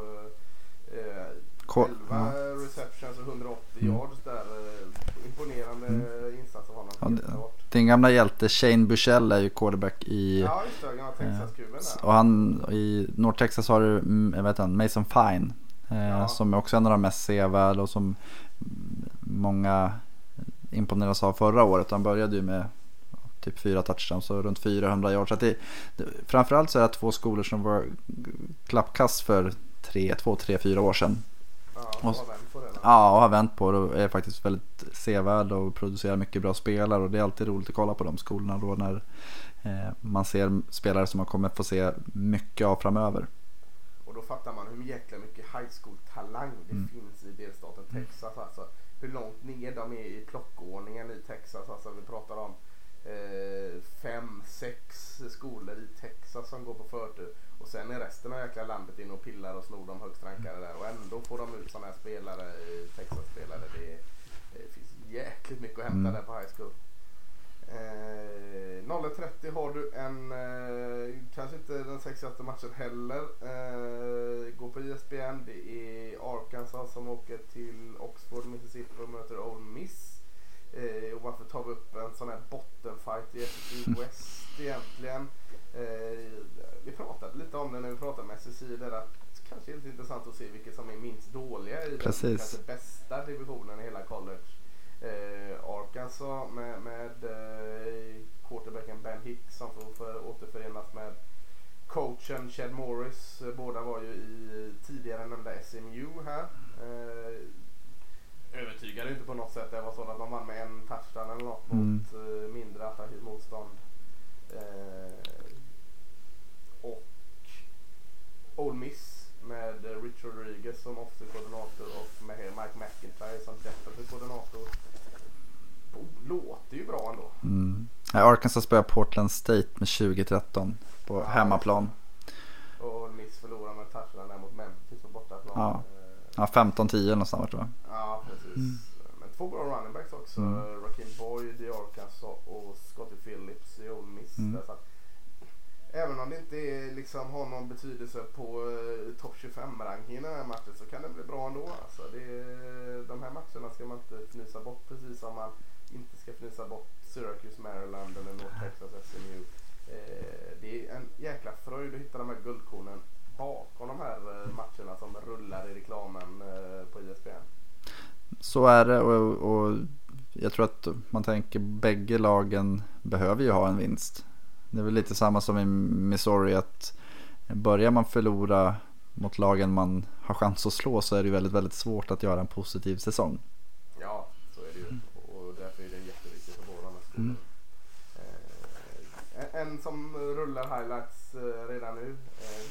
eh, Ko- 11 ja. receptions och 180 Mm. yards där. Eh, imponerande Mm. insats av honom. Ja, det-. Din gamla hjälte Shane Bushell är ju quarterback i... Ja, just det. Gamla Texas-kuben där. Och han, i North Texas har du, mm, jag vet inte, Mason Fine. Eh, Ja. Som är också en av de mest sevärda och som många imponeras av förra året. Han började ju med typ fyra touchdowns och runt 400 yards. Så att det, det, framförallt så är det två skolor som var klappkast för tre, två, tre, fyra år sedan. Ja, Och- har vänt på det. Ja, och har vänt på det och är faktiskt väldigt sevärda och producerar mycket bra spelare. Och det är alltid roligt att kolla på de skolorna då när eh, man ser spelare som man kommer få se mycket av framöver. Och då fattar man hur jäkla mycket high school-talang det Mm. finns i delstaten Texas. Alltså, hur långt ner de är i plockordningen i Texas. Alltså, vi pratar om fem, sex skolor i Texas som går på förtur. Och sen är resten av jäkla landet inne och pillar och snor de högst rankade där. Och ändå får de ut sådana här spelare, eh, Texas-spelare. Det, det finns jäkligt mycket att hämta Mm. där på high school. Eh, 01.30 har du en, eh, kanske inte den sexigaste matchen heller. Eh, går på ISBN. Det är Arkansas som åker till Oxford, Mississippi och möter Ole Miss. Eh, och varför tar vi upp en sån här bottenfight i SSI West egentligen? Eh, vi pratade lite om det när vi pratade med SSI där att det kanske är lite intressant att se vilket som är minst dåliga i Precis. den kanske bästa divisionen i hela college. Eh, Arkansas alltså, med, med eh, quarterbacken Ben Hicks som får för, återförenas med coachen Chad Morris. Eh, båda var ju i tidigare nämnda SMU här. Eh, övertygade inte på något sätt. Det var så att de vann med en touchdown eller något Mm. mot eh, mindre attraktivt motstånd. Eh, och Ole Miss med eh, Rich Rodriguez som offensiv koordinator och med Mike McIntyre som defensiv koordinator. Oh, låter ju bra ändå. Mm. Arkansas spöar Portland State med 2013 på Ja, hemmaplan. Och Ole Miss förlorar med touchdown mot Memphis på bortaplan. Ja. Ja, 15-10 någonstans vart det va? Ja, precis. Men två bra running backs också. Mm. Rakim Boyd i Arkansas och Scotty Phillips i Ole Miss. Mm. Där, så att, även om det inte är, liksom, har någon betydelse på uh, topp 25-rankingen i den här matchen så kan det bli bra ändå. Alltså, det, är- de här matcherna ska man inte fnysa bort precis som man inte ska fnysa bort Syracuse, Maryland eller North Texas SMU. Eh, det är en jäkla fröjd att hitta de här guldkornen bakom de här eh, matcherna som rullar i reklamen eh, på ISBN. Så är det och, och jag tror att man tänker bägge lagen behöver ju ha en vinst. Det är väl lite samma som i Missouri att börjar man förlora mot lagen man har chans att slå så är det ju väldigt, väldigt svårt att göra en positiv säsong. Ja, så är det ju. Och därför är det jätteviktigt för båda. Mm. Eh, en, som rullar highlights redan nu.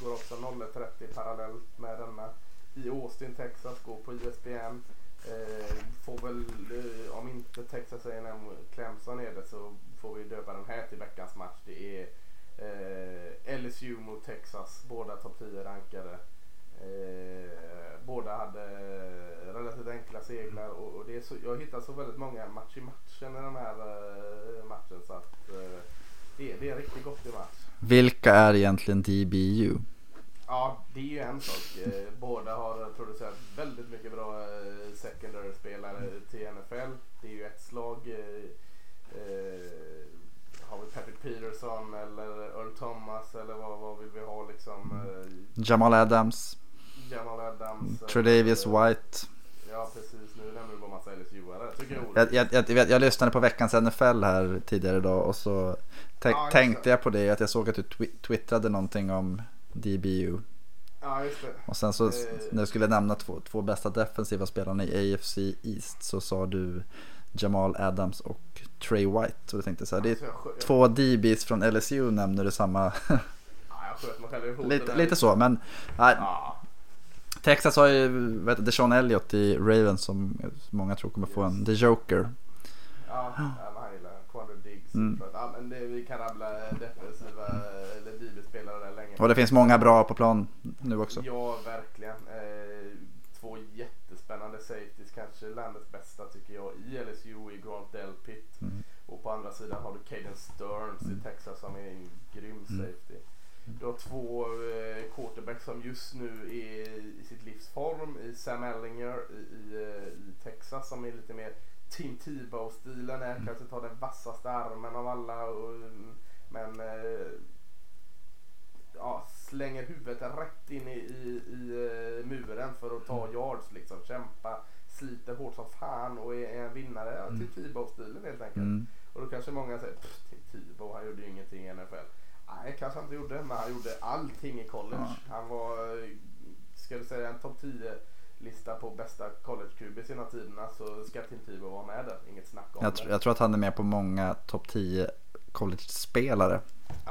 Går också 01.30 parallellt med denna. I Austin, Texas. Går på ISBN. Eh, får väl, eh, om inte Texas A&M Clemson är det så får vi döpa den här till veckans match. Det är eh, LSU mot Texas. Båda topp 10 rankade. Eh, båda hade relativt enkla seglar och, och det är så, jag hittar så väldigt många match i matchen i den här eh, matchen så att eh, det, det är en riktigt gott i match. Vilka är egentligen DBU? Ja, det är ju en sak. Eh, båda har producerat väldigt mycket bra eh, secondary-spelare till NFL. Det är ju ett slag. Eh, har vi Patrick Peterson eller Earl Thomas eller vad, vad vill vi ha liksom? Eh, Jamal Adams, Jamal Adams. Tredavious White. Ja precis, nu nämner du bara massa LSU-are. Tycker jag är Jag, jag, jag, jag lyssnade på veckans NFL här tidigare idag och så tänk, tänkte jag på det att jag såg att du twi- twittrade någonting om DBU. Ja just det. Och sen så Eh. när du skulle nämna två, två bästa defensiva spelarna i AFC East så sa du Jamal Adams och Trey White. Och då tänkte jag så här, det Alltså, är jag, jag, två DBs från LSU nämner du samma. jag lite, lite så men nej, Ja, Texas har ju vet, du, Deshaun Elliott i Ravens som många tror kommer få en The Joker. ja, han gillar Quandre Diggs. Mm. Ja, men det, vi kan rabbla defensiva eller DB-spelare där länge. Och det finns många bra på plan nu också. Ja, verkligen. Eh, två jättespännande safeties. Kanske landets bästa tycker jag i LSU i Grant Delpit. Mm. Och på andra sidan har du Caden Stearns i Texas som är en grym Mm. safety. Du har två eh, quarterbacks som just nu är i sitt livs form i Sam Ellinger i, i, eh, i Texas som är lite mer Tim Tebow-stilen. Är kanske tar den vassaste armen av alla. Och, men eh, ja, slänger huvudet rätt in i, i, i eh, muren för att ta yards liksom. Kämpa, sliter hårt som fan och är, en vinnare. Ja, Tim Tebow-stilen helt enkelt. Mm. Och då kanske många säger "Pff, Tim Tebow han gjorde ju ingenting i NFL. Nej, kanske han inte gjorde, men han gjorde allting i college. Han var, eh, ska du säga en topp 10 lista på bästa college-QB sina tiderna så ska Tim Tebow vara med där. Inget snack om Jag, det. jag tror att han är med på många topp 10 college-spelare.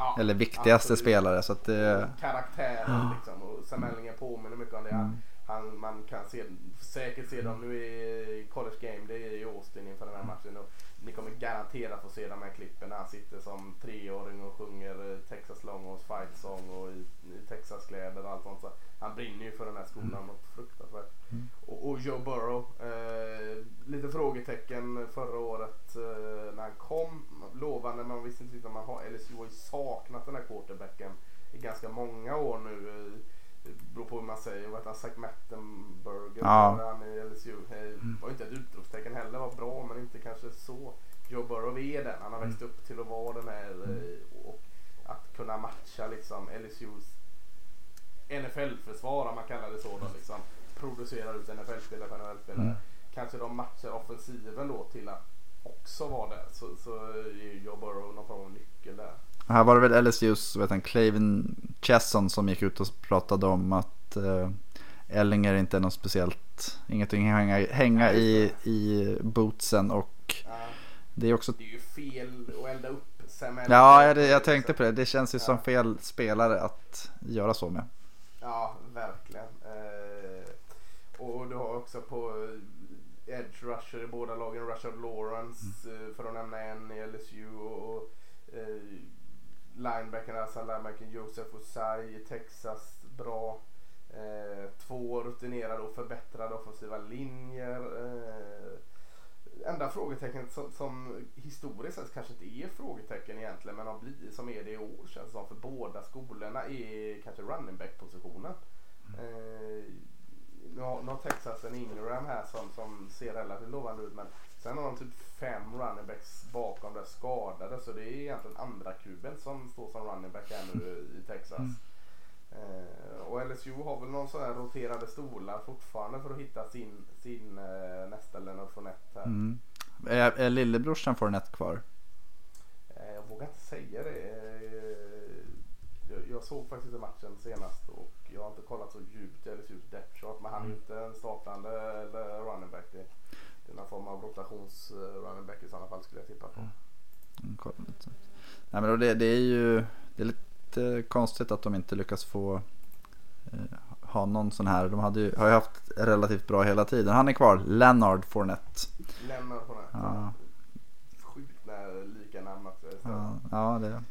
Ja, Eller viktigaste absolut. spelare. Så att det, Och karaktärer liksom. Och Sam Ellinger påminner mycket om det. Mm. Han, han, man kan se, säkert se dem nu i College Game Day i Austin inför den här matchen. Och ni kommer garanterat få se de här klippen när han sitter som treåring och sjunger eh, Texas Longhorns Fight Song och i, i Texas-kläder och allt sånt. Så han brinner ju för den här skolan något fruktansvärt. Och, och Joe Burrow, eh, lite frågetecken förra året eh, när han kom. Lovande man visste inte riktigt om man har. LSU har ju saknat den här quarterbacken i ganska många år nu. Eh, Det beror på hur man säger. Vad han? Zach Mettenberger. Ja. Han i LSU. Eh, var ju inte ett utropstecken heller. Var bra men inte kanske så. Joe Burrow är den. Han har växt upp till att vara den här. eh, Och att kunna matcha liksom LSUs NFL-försvar om man kallar det så då, liksom, producerar ut NFL-spelare för NFL-spelare. Mm. Kanske de matchar offensiven då till att också vara där. Så, så är Joe Burrow någon form av nyckel där. Här var det väl LSUs vet han, Clavin Chesson som gick ut och pratade om att eh, Ellinger inte är något speciellt, ingenting hänga, hänga i, i bootsen och Ja, det är också det är ju fel att elda upp Sam. Ja, jag, jag tänkte på det. Det känns ju som fel spelare att göra så med. Ja, verkligen. Eh, och du har också på eh, Edge Rusher i båda lagen, Rashard Lawrence eh, för att nämna en i LSU och, och eh, linebackerna, alltså linebacken Joseph Osai i Texas, bra. Eh, två rutinerade och förbättrade offensiva linjer. Eh, enda frågetecknet som, som historiskt sett kanske inte är frågetecken egentligen men har blivit som är det i år känns det som för båda skolorna är kanske running back positionen. Eh, nu, har, nu har Texas en Ingram här som, som ser relativt lovande ut men sen har de typ fem running backs bakom där skadade så det är egentligen andra kuben som står som running back här nu i Texas. Eh, och LSU har väl någon sån här roterade stolar fortfarande för att hitta sin, sin eh, nästa Leonard Fournette här. Mm. Är, är lillebrorsan får ett kvar? Eh, jag vågar inte säga det. Eh, jag, såg faktiskt inte matchen senast och jag har inte kollat så djupt i LSUs depth chart men han är ju inte en startande eller running back. Det, det är någon form av rotations eh, running back i sådana fall skulle jag tippa på. Mm, lite. Nej, men det, det är ju det är lite konstigt att de inte lyckas få eh, ha någon sån här. De ju, har ju haft relativt bra hela tiden. Han är kvar, Leonard Fournette. Leonard Fournette. Ja. Sjukt när lika namn Ja, ja, det,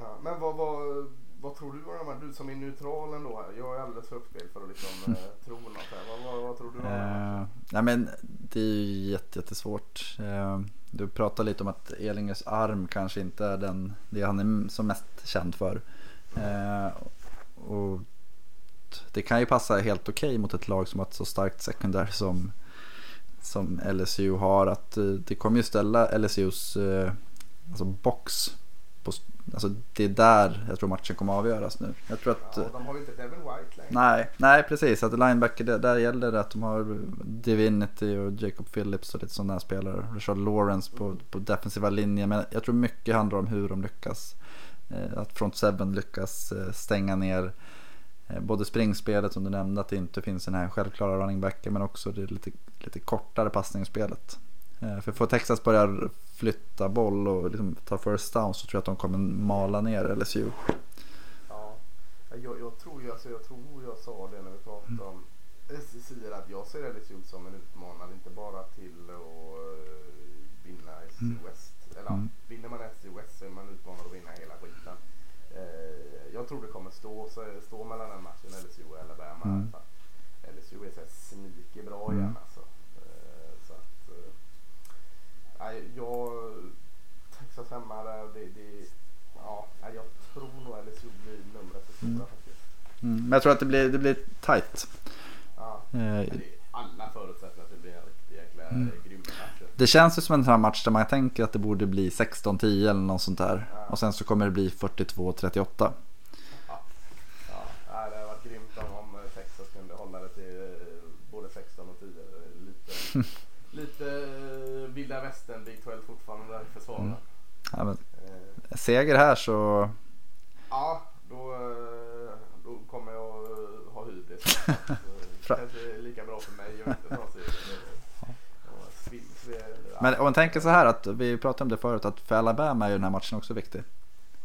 Ja, men vad, vad, vad tror du om de här? Du som är neutral ändå här. Jag är alldeles för uppspelt för att liksom eh, tro något här. Vad, vad, vad tror du om de här? Eh, nej men det är ju jätte, jättesvårt. Eh, du pratar lite om att Elingers arm kanske inte är den, det han är som mest känd för. Eh, och det kan ju passa helt okej mot ett lag som har ett så starkt sekundär som, som LSU har. Att eh, det kommer ju ställa LSUs eh, alltså box på, alltså det är där jag tror matchen kommer att avgöras nu. Jag tror att Ja, de har ju inte Devin White längre. Nej, nej precis. Att linebacker, där, där gäller det att de har Divinity och Jacob Phillips och lite sådana här spelare. Richard Lawrence på, på defensiva linjen. Men jag tror mycket handlar om hur de lyckas. Eh, att front seven lyckas eh, stänga ner eh, både springspelet som du nämnde, att det inte finns den här självklara running backen. Men också det lite, lite kortare passningsspelet. Eh, för får Texas börja flytta boll och liksom ta first down så tror jag att de kommer mala ner LSU. Ja, jag, jag tror ju, alltså jag tror jag sa det när vi pratade om SEC att jag ser LSU som en utmanare, inte bara till att uh, vinna SEC Mm. West. Eller Mm. vinner man SEC West så är man utmanad att vinna hela skiten. Eh, jag tror det kommer stå, stå mellan den matchen LSU och Alabama. Mm. LSU är så här sneaky bra Mm. igen alltså. Eh, så att, eh, nej, jag, Texas hemma där, det, det, ja, jag tror nog LSU blir numret för stora Mm. faktiskt. Mm. Men jag tror att det blir, det blir tight. Ja, Eh, det alla förutsättningar att det blir en riktig jäkla Mm. grym match. Det känns ju som en sån här match där man tänker att det borde bli 16-10 eller något sånt där. Ja. Och sen så kommer det bli 42-38. Ja, ja, det hade varit grymt om, om Texas kunde hålla det till eh, både 16 och 10. Lite, (laughs) lite vilda västern Big 12 fortfarande där i försvaret. Mm. Ja, men, Eh, seger här så... ja, då, eh, då kommer jag eh, ha hybris. (laughs) Fra- kanske är lika bra för mig att inte ta sig Men om man tänker så här att vi pratade om det förut att för Alabama är ju den här matchen också viktig.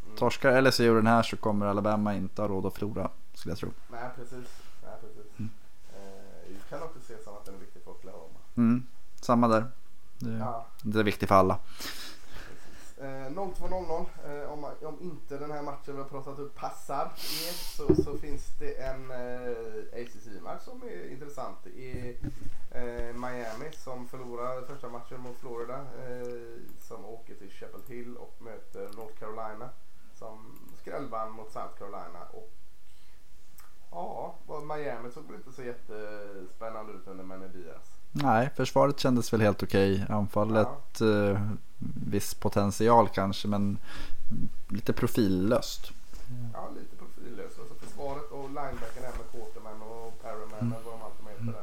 Mm. Torskar LSU den här så kommer Alabama inte ha råd att förlora skulle jag tro. Nej, precis. Nej, precis. Mm. Eh, jag kan också se som att den är viktig för Oklahoma. Mm, samma där. Det, Ja. det är viktigt för alla. Eh, 02.00. Eh, om, om inte den här matchen vi har pratat upp passar er så, så finns det en eh, ACC-match som är intressant. Är eh, Miami som förlorar första matchen mot Florida. Eh, som åker till Chapel Hill och möter North Carolina. Som skrällvann mot South Carolina. Och ja, Miami såg väl inte så jättespännande ut under Manny Diaz. Nej, försvaret kändes väl helt okej. Anfallet, ja. eh, viss potential kanske, men lite profillöst. Ja, lite profillöst. Alltså försvaret och linebacken även Quarterman och paraman. mm. vad de alltid heter mm.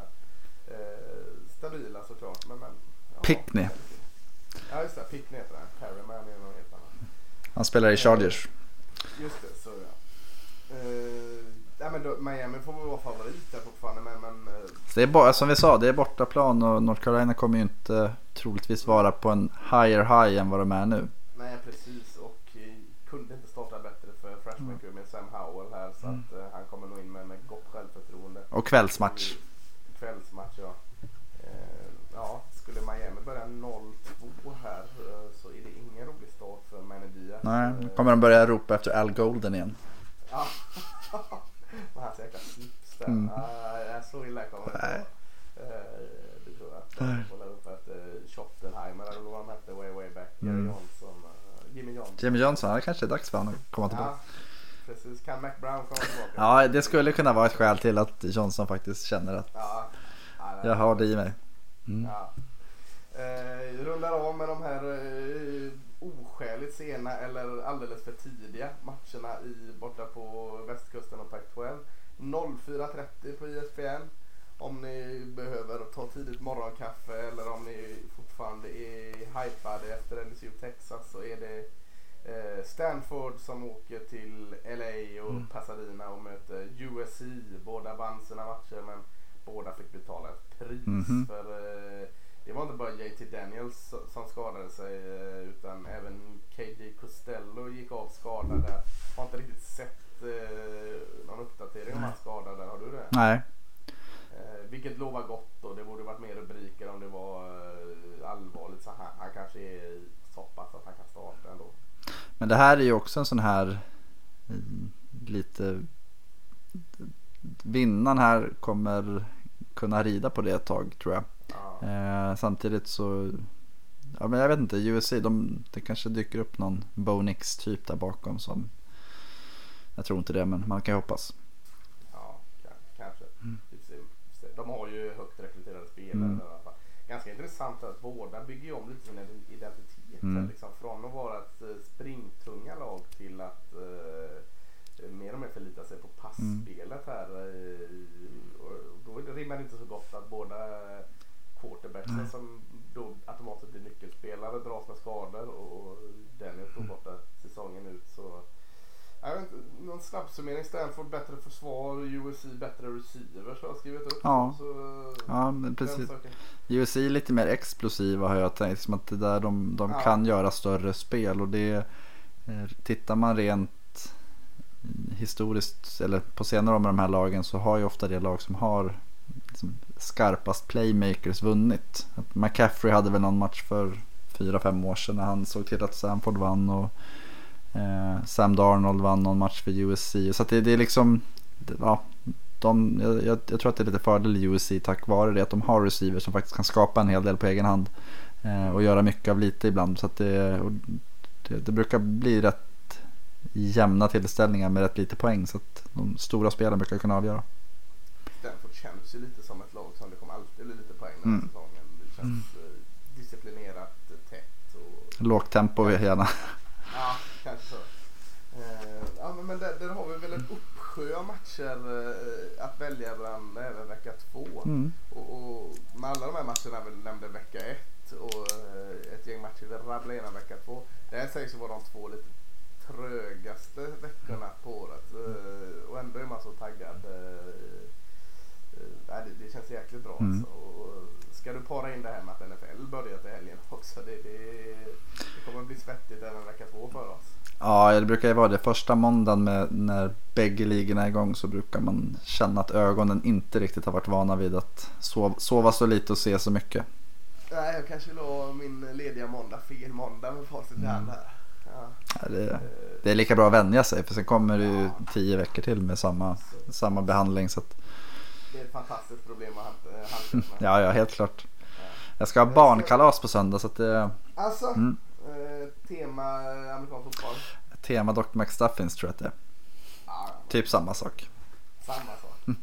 Eh, stabila såklart, men... men ja, Pickney. Ja, just det. Pickney heter det. Paraman är någon helt annan. Han spelar i eh, Chargers. Just det, så ja. Eh, nej, men då, Miami får väl vara favorit där fortfarande, men, men så det är bara, som vi sa, det är bortaplan och North Carolina kommer ju inte troligtvis vara på en higher high än vad de är nu. nej precis och eh, kunde inte starta bättre för freshman crew med Sam Howell här så att eh, han kommer nog in med, med gott självförtroende. Och kvällsmatch. Kvällsmatch ja. Eh, ja, skulle Miami börja 0-2 här så är det ingen rolig start för Manny Diaz. Nej, nu kommer de börja ropa efter Al Golden igen. Ja. (laughs) Och hans jäkla slips där. Mm. Ah, så illa kommer det Nej. inte. Eh, Det tror jag får lära upp efter Schottenheimer eller vad de hette way way back. Jerry Mm. Johnson. eh, Jimmy Johnson. Jimmy Johnson, det kanske är dags för honom att komma tillbaka. Ja, precis. Kan Mac Brown komma tillbaka? Ja, det skulle kunna vara ett skäl till att Johnson faktiskt känner att Ja. Ja, nej. jag har det i mig. Mm. Ja. Eh, rundar av med de här eh, oskäligt sena eller alldeles för tidiga matcherna i, borta på västkusten och Pac-12. 04.30 på ISBN. Om ni behöver ta tidigt morgonkaffe eller om ni fortfarande är hypade efter LSU Texas så är det eh, Stanford som åker till LA och Pasadena och möter USC. Båda vann sina matcher men båda fick betala ett pris Mhm. för eh, det var inte bara JT Daniels som skadade sig eh, utan även KJ Costello gick av skadad. Har inte riktigt sett någon uppdatering om hans skada där. Har du det? Nej, vilket lovar gott och det borde varit mer rubriker om det var eh, allvarligt så han, han kanske är så pass att han kan starta ändå. men det här är ju också en sån här mm, lite vinnaren här kommer kunna rida på det ett tag tror jag. Ja. Eh, samtidigt så, ja men jag vet inte, USC, de, det kanske dyker upp någon Bonix typ där bakom som, jag tror inte det men man kan ju hoppas. Ja, ka- kanske. Vi får se- vi får se. De har ju högt rekryterade spelare Mm. Ganska intressant att båda bygger om lite sin identitet. Mm. Liksom, från att vara ett eh, springtunga lag till att eh, mer och mer förlita sig på passspelet här. eh, och då rimmar det inte så gott att båda quarterbacksen som då automatiskt blir nyckelspelare dras med skador och, Mm. tog borta säsongen ut. Så jag vet inte, någon snabbsummering. Stanford bättre försvar, USC bättre receivers har jag skrivit upp. Ja. Så, Ja men precis. USC är lite mer explosiva har jag tänkt. Som att det där de, de Ja. kan göra större spel. Och det eh, tittar man rent historiskt eller på senare år med de här lagen så har ju ofta det lag som har liksom, skarpast playmakers vunnit. Att McCaffrey hade väl någon match för fyra fem år sedan när han såg till att Stanford vann. Och eh, Sam Darnold vann någon match för USC. Så det, det är liksom, det, ja, de, jag, jag, tror att det är lite fördel i USC tack vare det att de har receivers som faktiskt kan skapa en hel del på egen hand. Eh, och göra mycket av lite ibland. Så det, det, det brukar bli rätt jämna tillställningar med rätt lite poäng. Så att de stora spelen brukar kunna avgöra. Stanford känns ju lite som ett lag som det kommer alltid bli lite poäng den här Mm. säsongen. Det känns eh, disciplinerat, tätt och Lågt tempo gärna. Ja, kanske så. Eh, ja, men- där, där har vi väl en uppsjö av matcher eh, att välja bland även vecka två. Mm. Och, och med alla de här matcherna vi nämnde vecka ett och eh, ett gäng matcher vi rabblade igenom vecka två. Det här sägs vara de två lite trögaste veckorna på året. Eh, och ändå är man så taggad. Det, det känns jäkligt bra Mm. alltså. Och ska du para in det här med att NFL börjar till helgen (laughs) också. Det, det, det kommer bli svettigt även vecka två för oss. Ja, det brukar ju vara det. Första måndagen med, när bägge ligorna är igång så brukar man känna att ögonen inte riktigt har varit vana vid att sova, sova så lite och se så mycket. Nej, jag kanske la min lediga måndag fel måndag med facit i hand här. Ja. Ja, det, Eh, det är lika bra att vänja sig för sen kommer det ju tio veckor till med samma, samma behandling. Så att, Det är ett fantastiskt problem att hand- eh, handskas (laughs) med. ja, ja, helt klart. Ja. Jag ska ha barnkalas på söndag så att det Alltså, Mm. eh, tema eh, amerikansk fotboll. Tema Dr. McStuffins tror jag att det är. Ja, Typ samma sak. samma sak.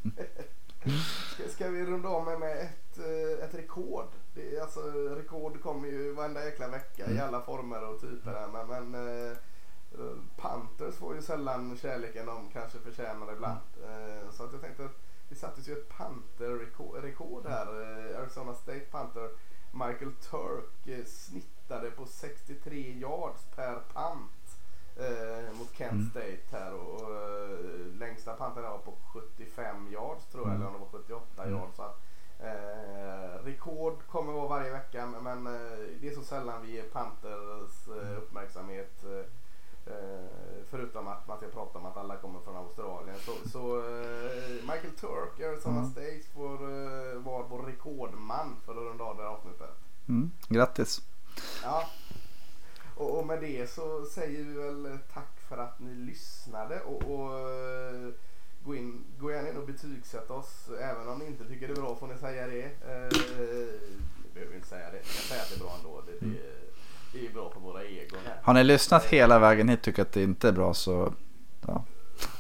(laughs) ska, vi runda om med, med ett, eh, ett rekord? Det alltså, rekord kommer ju varenda jäkla vecka i Mm. alla former och typer. här, Men, men eh, Panthers får ju sällan kärleken de kanske förtjänar ibland. Eh, så att jag tänkte att det sattes ju ett Panther-rekord här. Eh, Arizona State Panther Michael Turk eh, snittade på 63 yards per pant eh, mot Kent Mm. State här och, och eh, längsta panten var på 75 yards tror jag Mm. eller om det var 78 Mm. yards. Så att, eh, rekord kommer vara varje vecka men, eh, det är så sällan vi ger Panthers Mm. eh, uppmärksamhet eh, förutom att man ska prata om att alla kommer från Australien. Så, så Michael Turk, Arizona Mm. State, får vara vår rekordman för att runda av det här avsnittet. Mm. Grattis. Ja. Och, och med det så säger vi väl tack för att ni lyssnade och, och eh, gå, in, gå gärna in och betygsätta oss. Även om ni inte tycker det är bra får ni säga det. Eh, ni behöver inte säga det. Ni kan säga att det är bra ändå. Det, det, det är bra för våra egon här. Har ni lyssnat hela vägen hit tycker att det inte är bra så ja.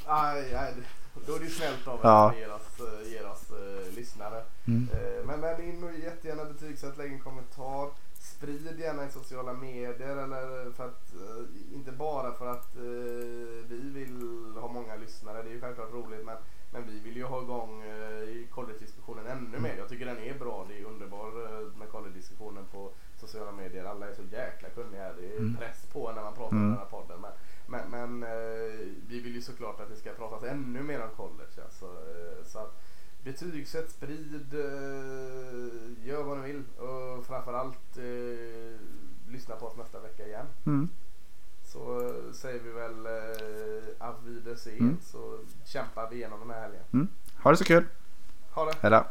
Aj, aj, då är det ju snällt av er Ja. att ge oss, eh, ge oss eh, lyssnare. Mm. Eh, men men in och jättegärna betygsätt, lägg en kommentar. Sprid gärna i sociala medier eller för att, eh, inte bara för att eh, vi vill ha många lyssnare, det är ju självklart roligt men, men vi vill ju ha igång eh, college-diskussionen ännu mer. Jag tycker den är bra, det är underbar med college-diskussionen på sociala medier. Alla är så jäkla kunniga det är Mm. press på när man pratar om Mm. den här podden. Men, men, men vi vill ju såklart att det ska pratas ännu mer om college. Alltså, så att betygsätt, sprid, eh, gör vad ni vill och framförallt eh, lyssna på oss nästa vecka igen. Mm. Så eh, säger vi väl eh, auf Wiedersehen Mm. så kämpar vi igenom den här helgen. Mm. Ha det så kul. Ha det! Hej då.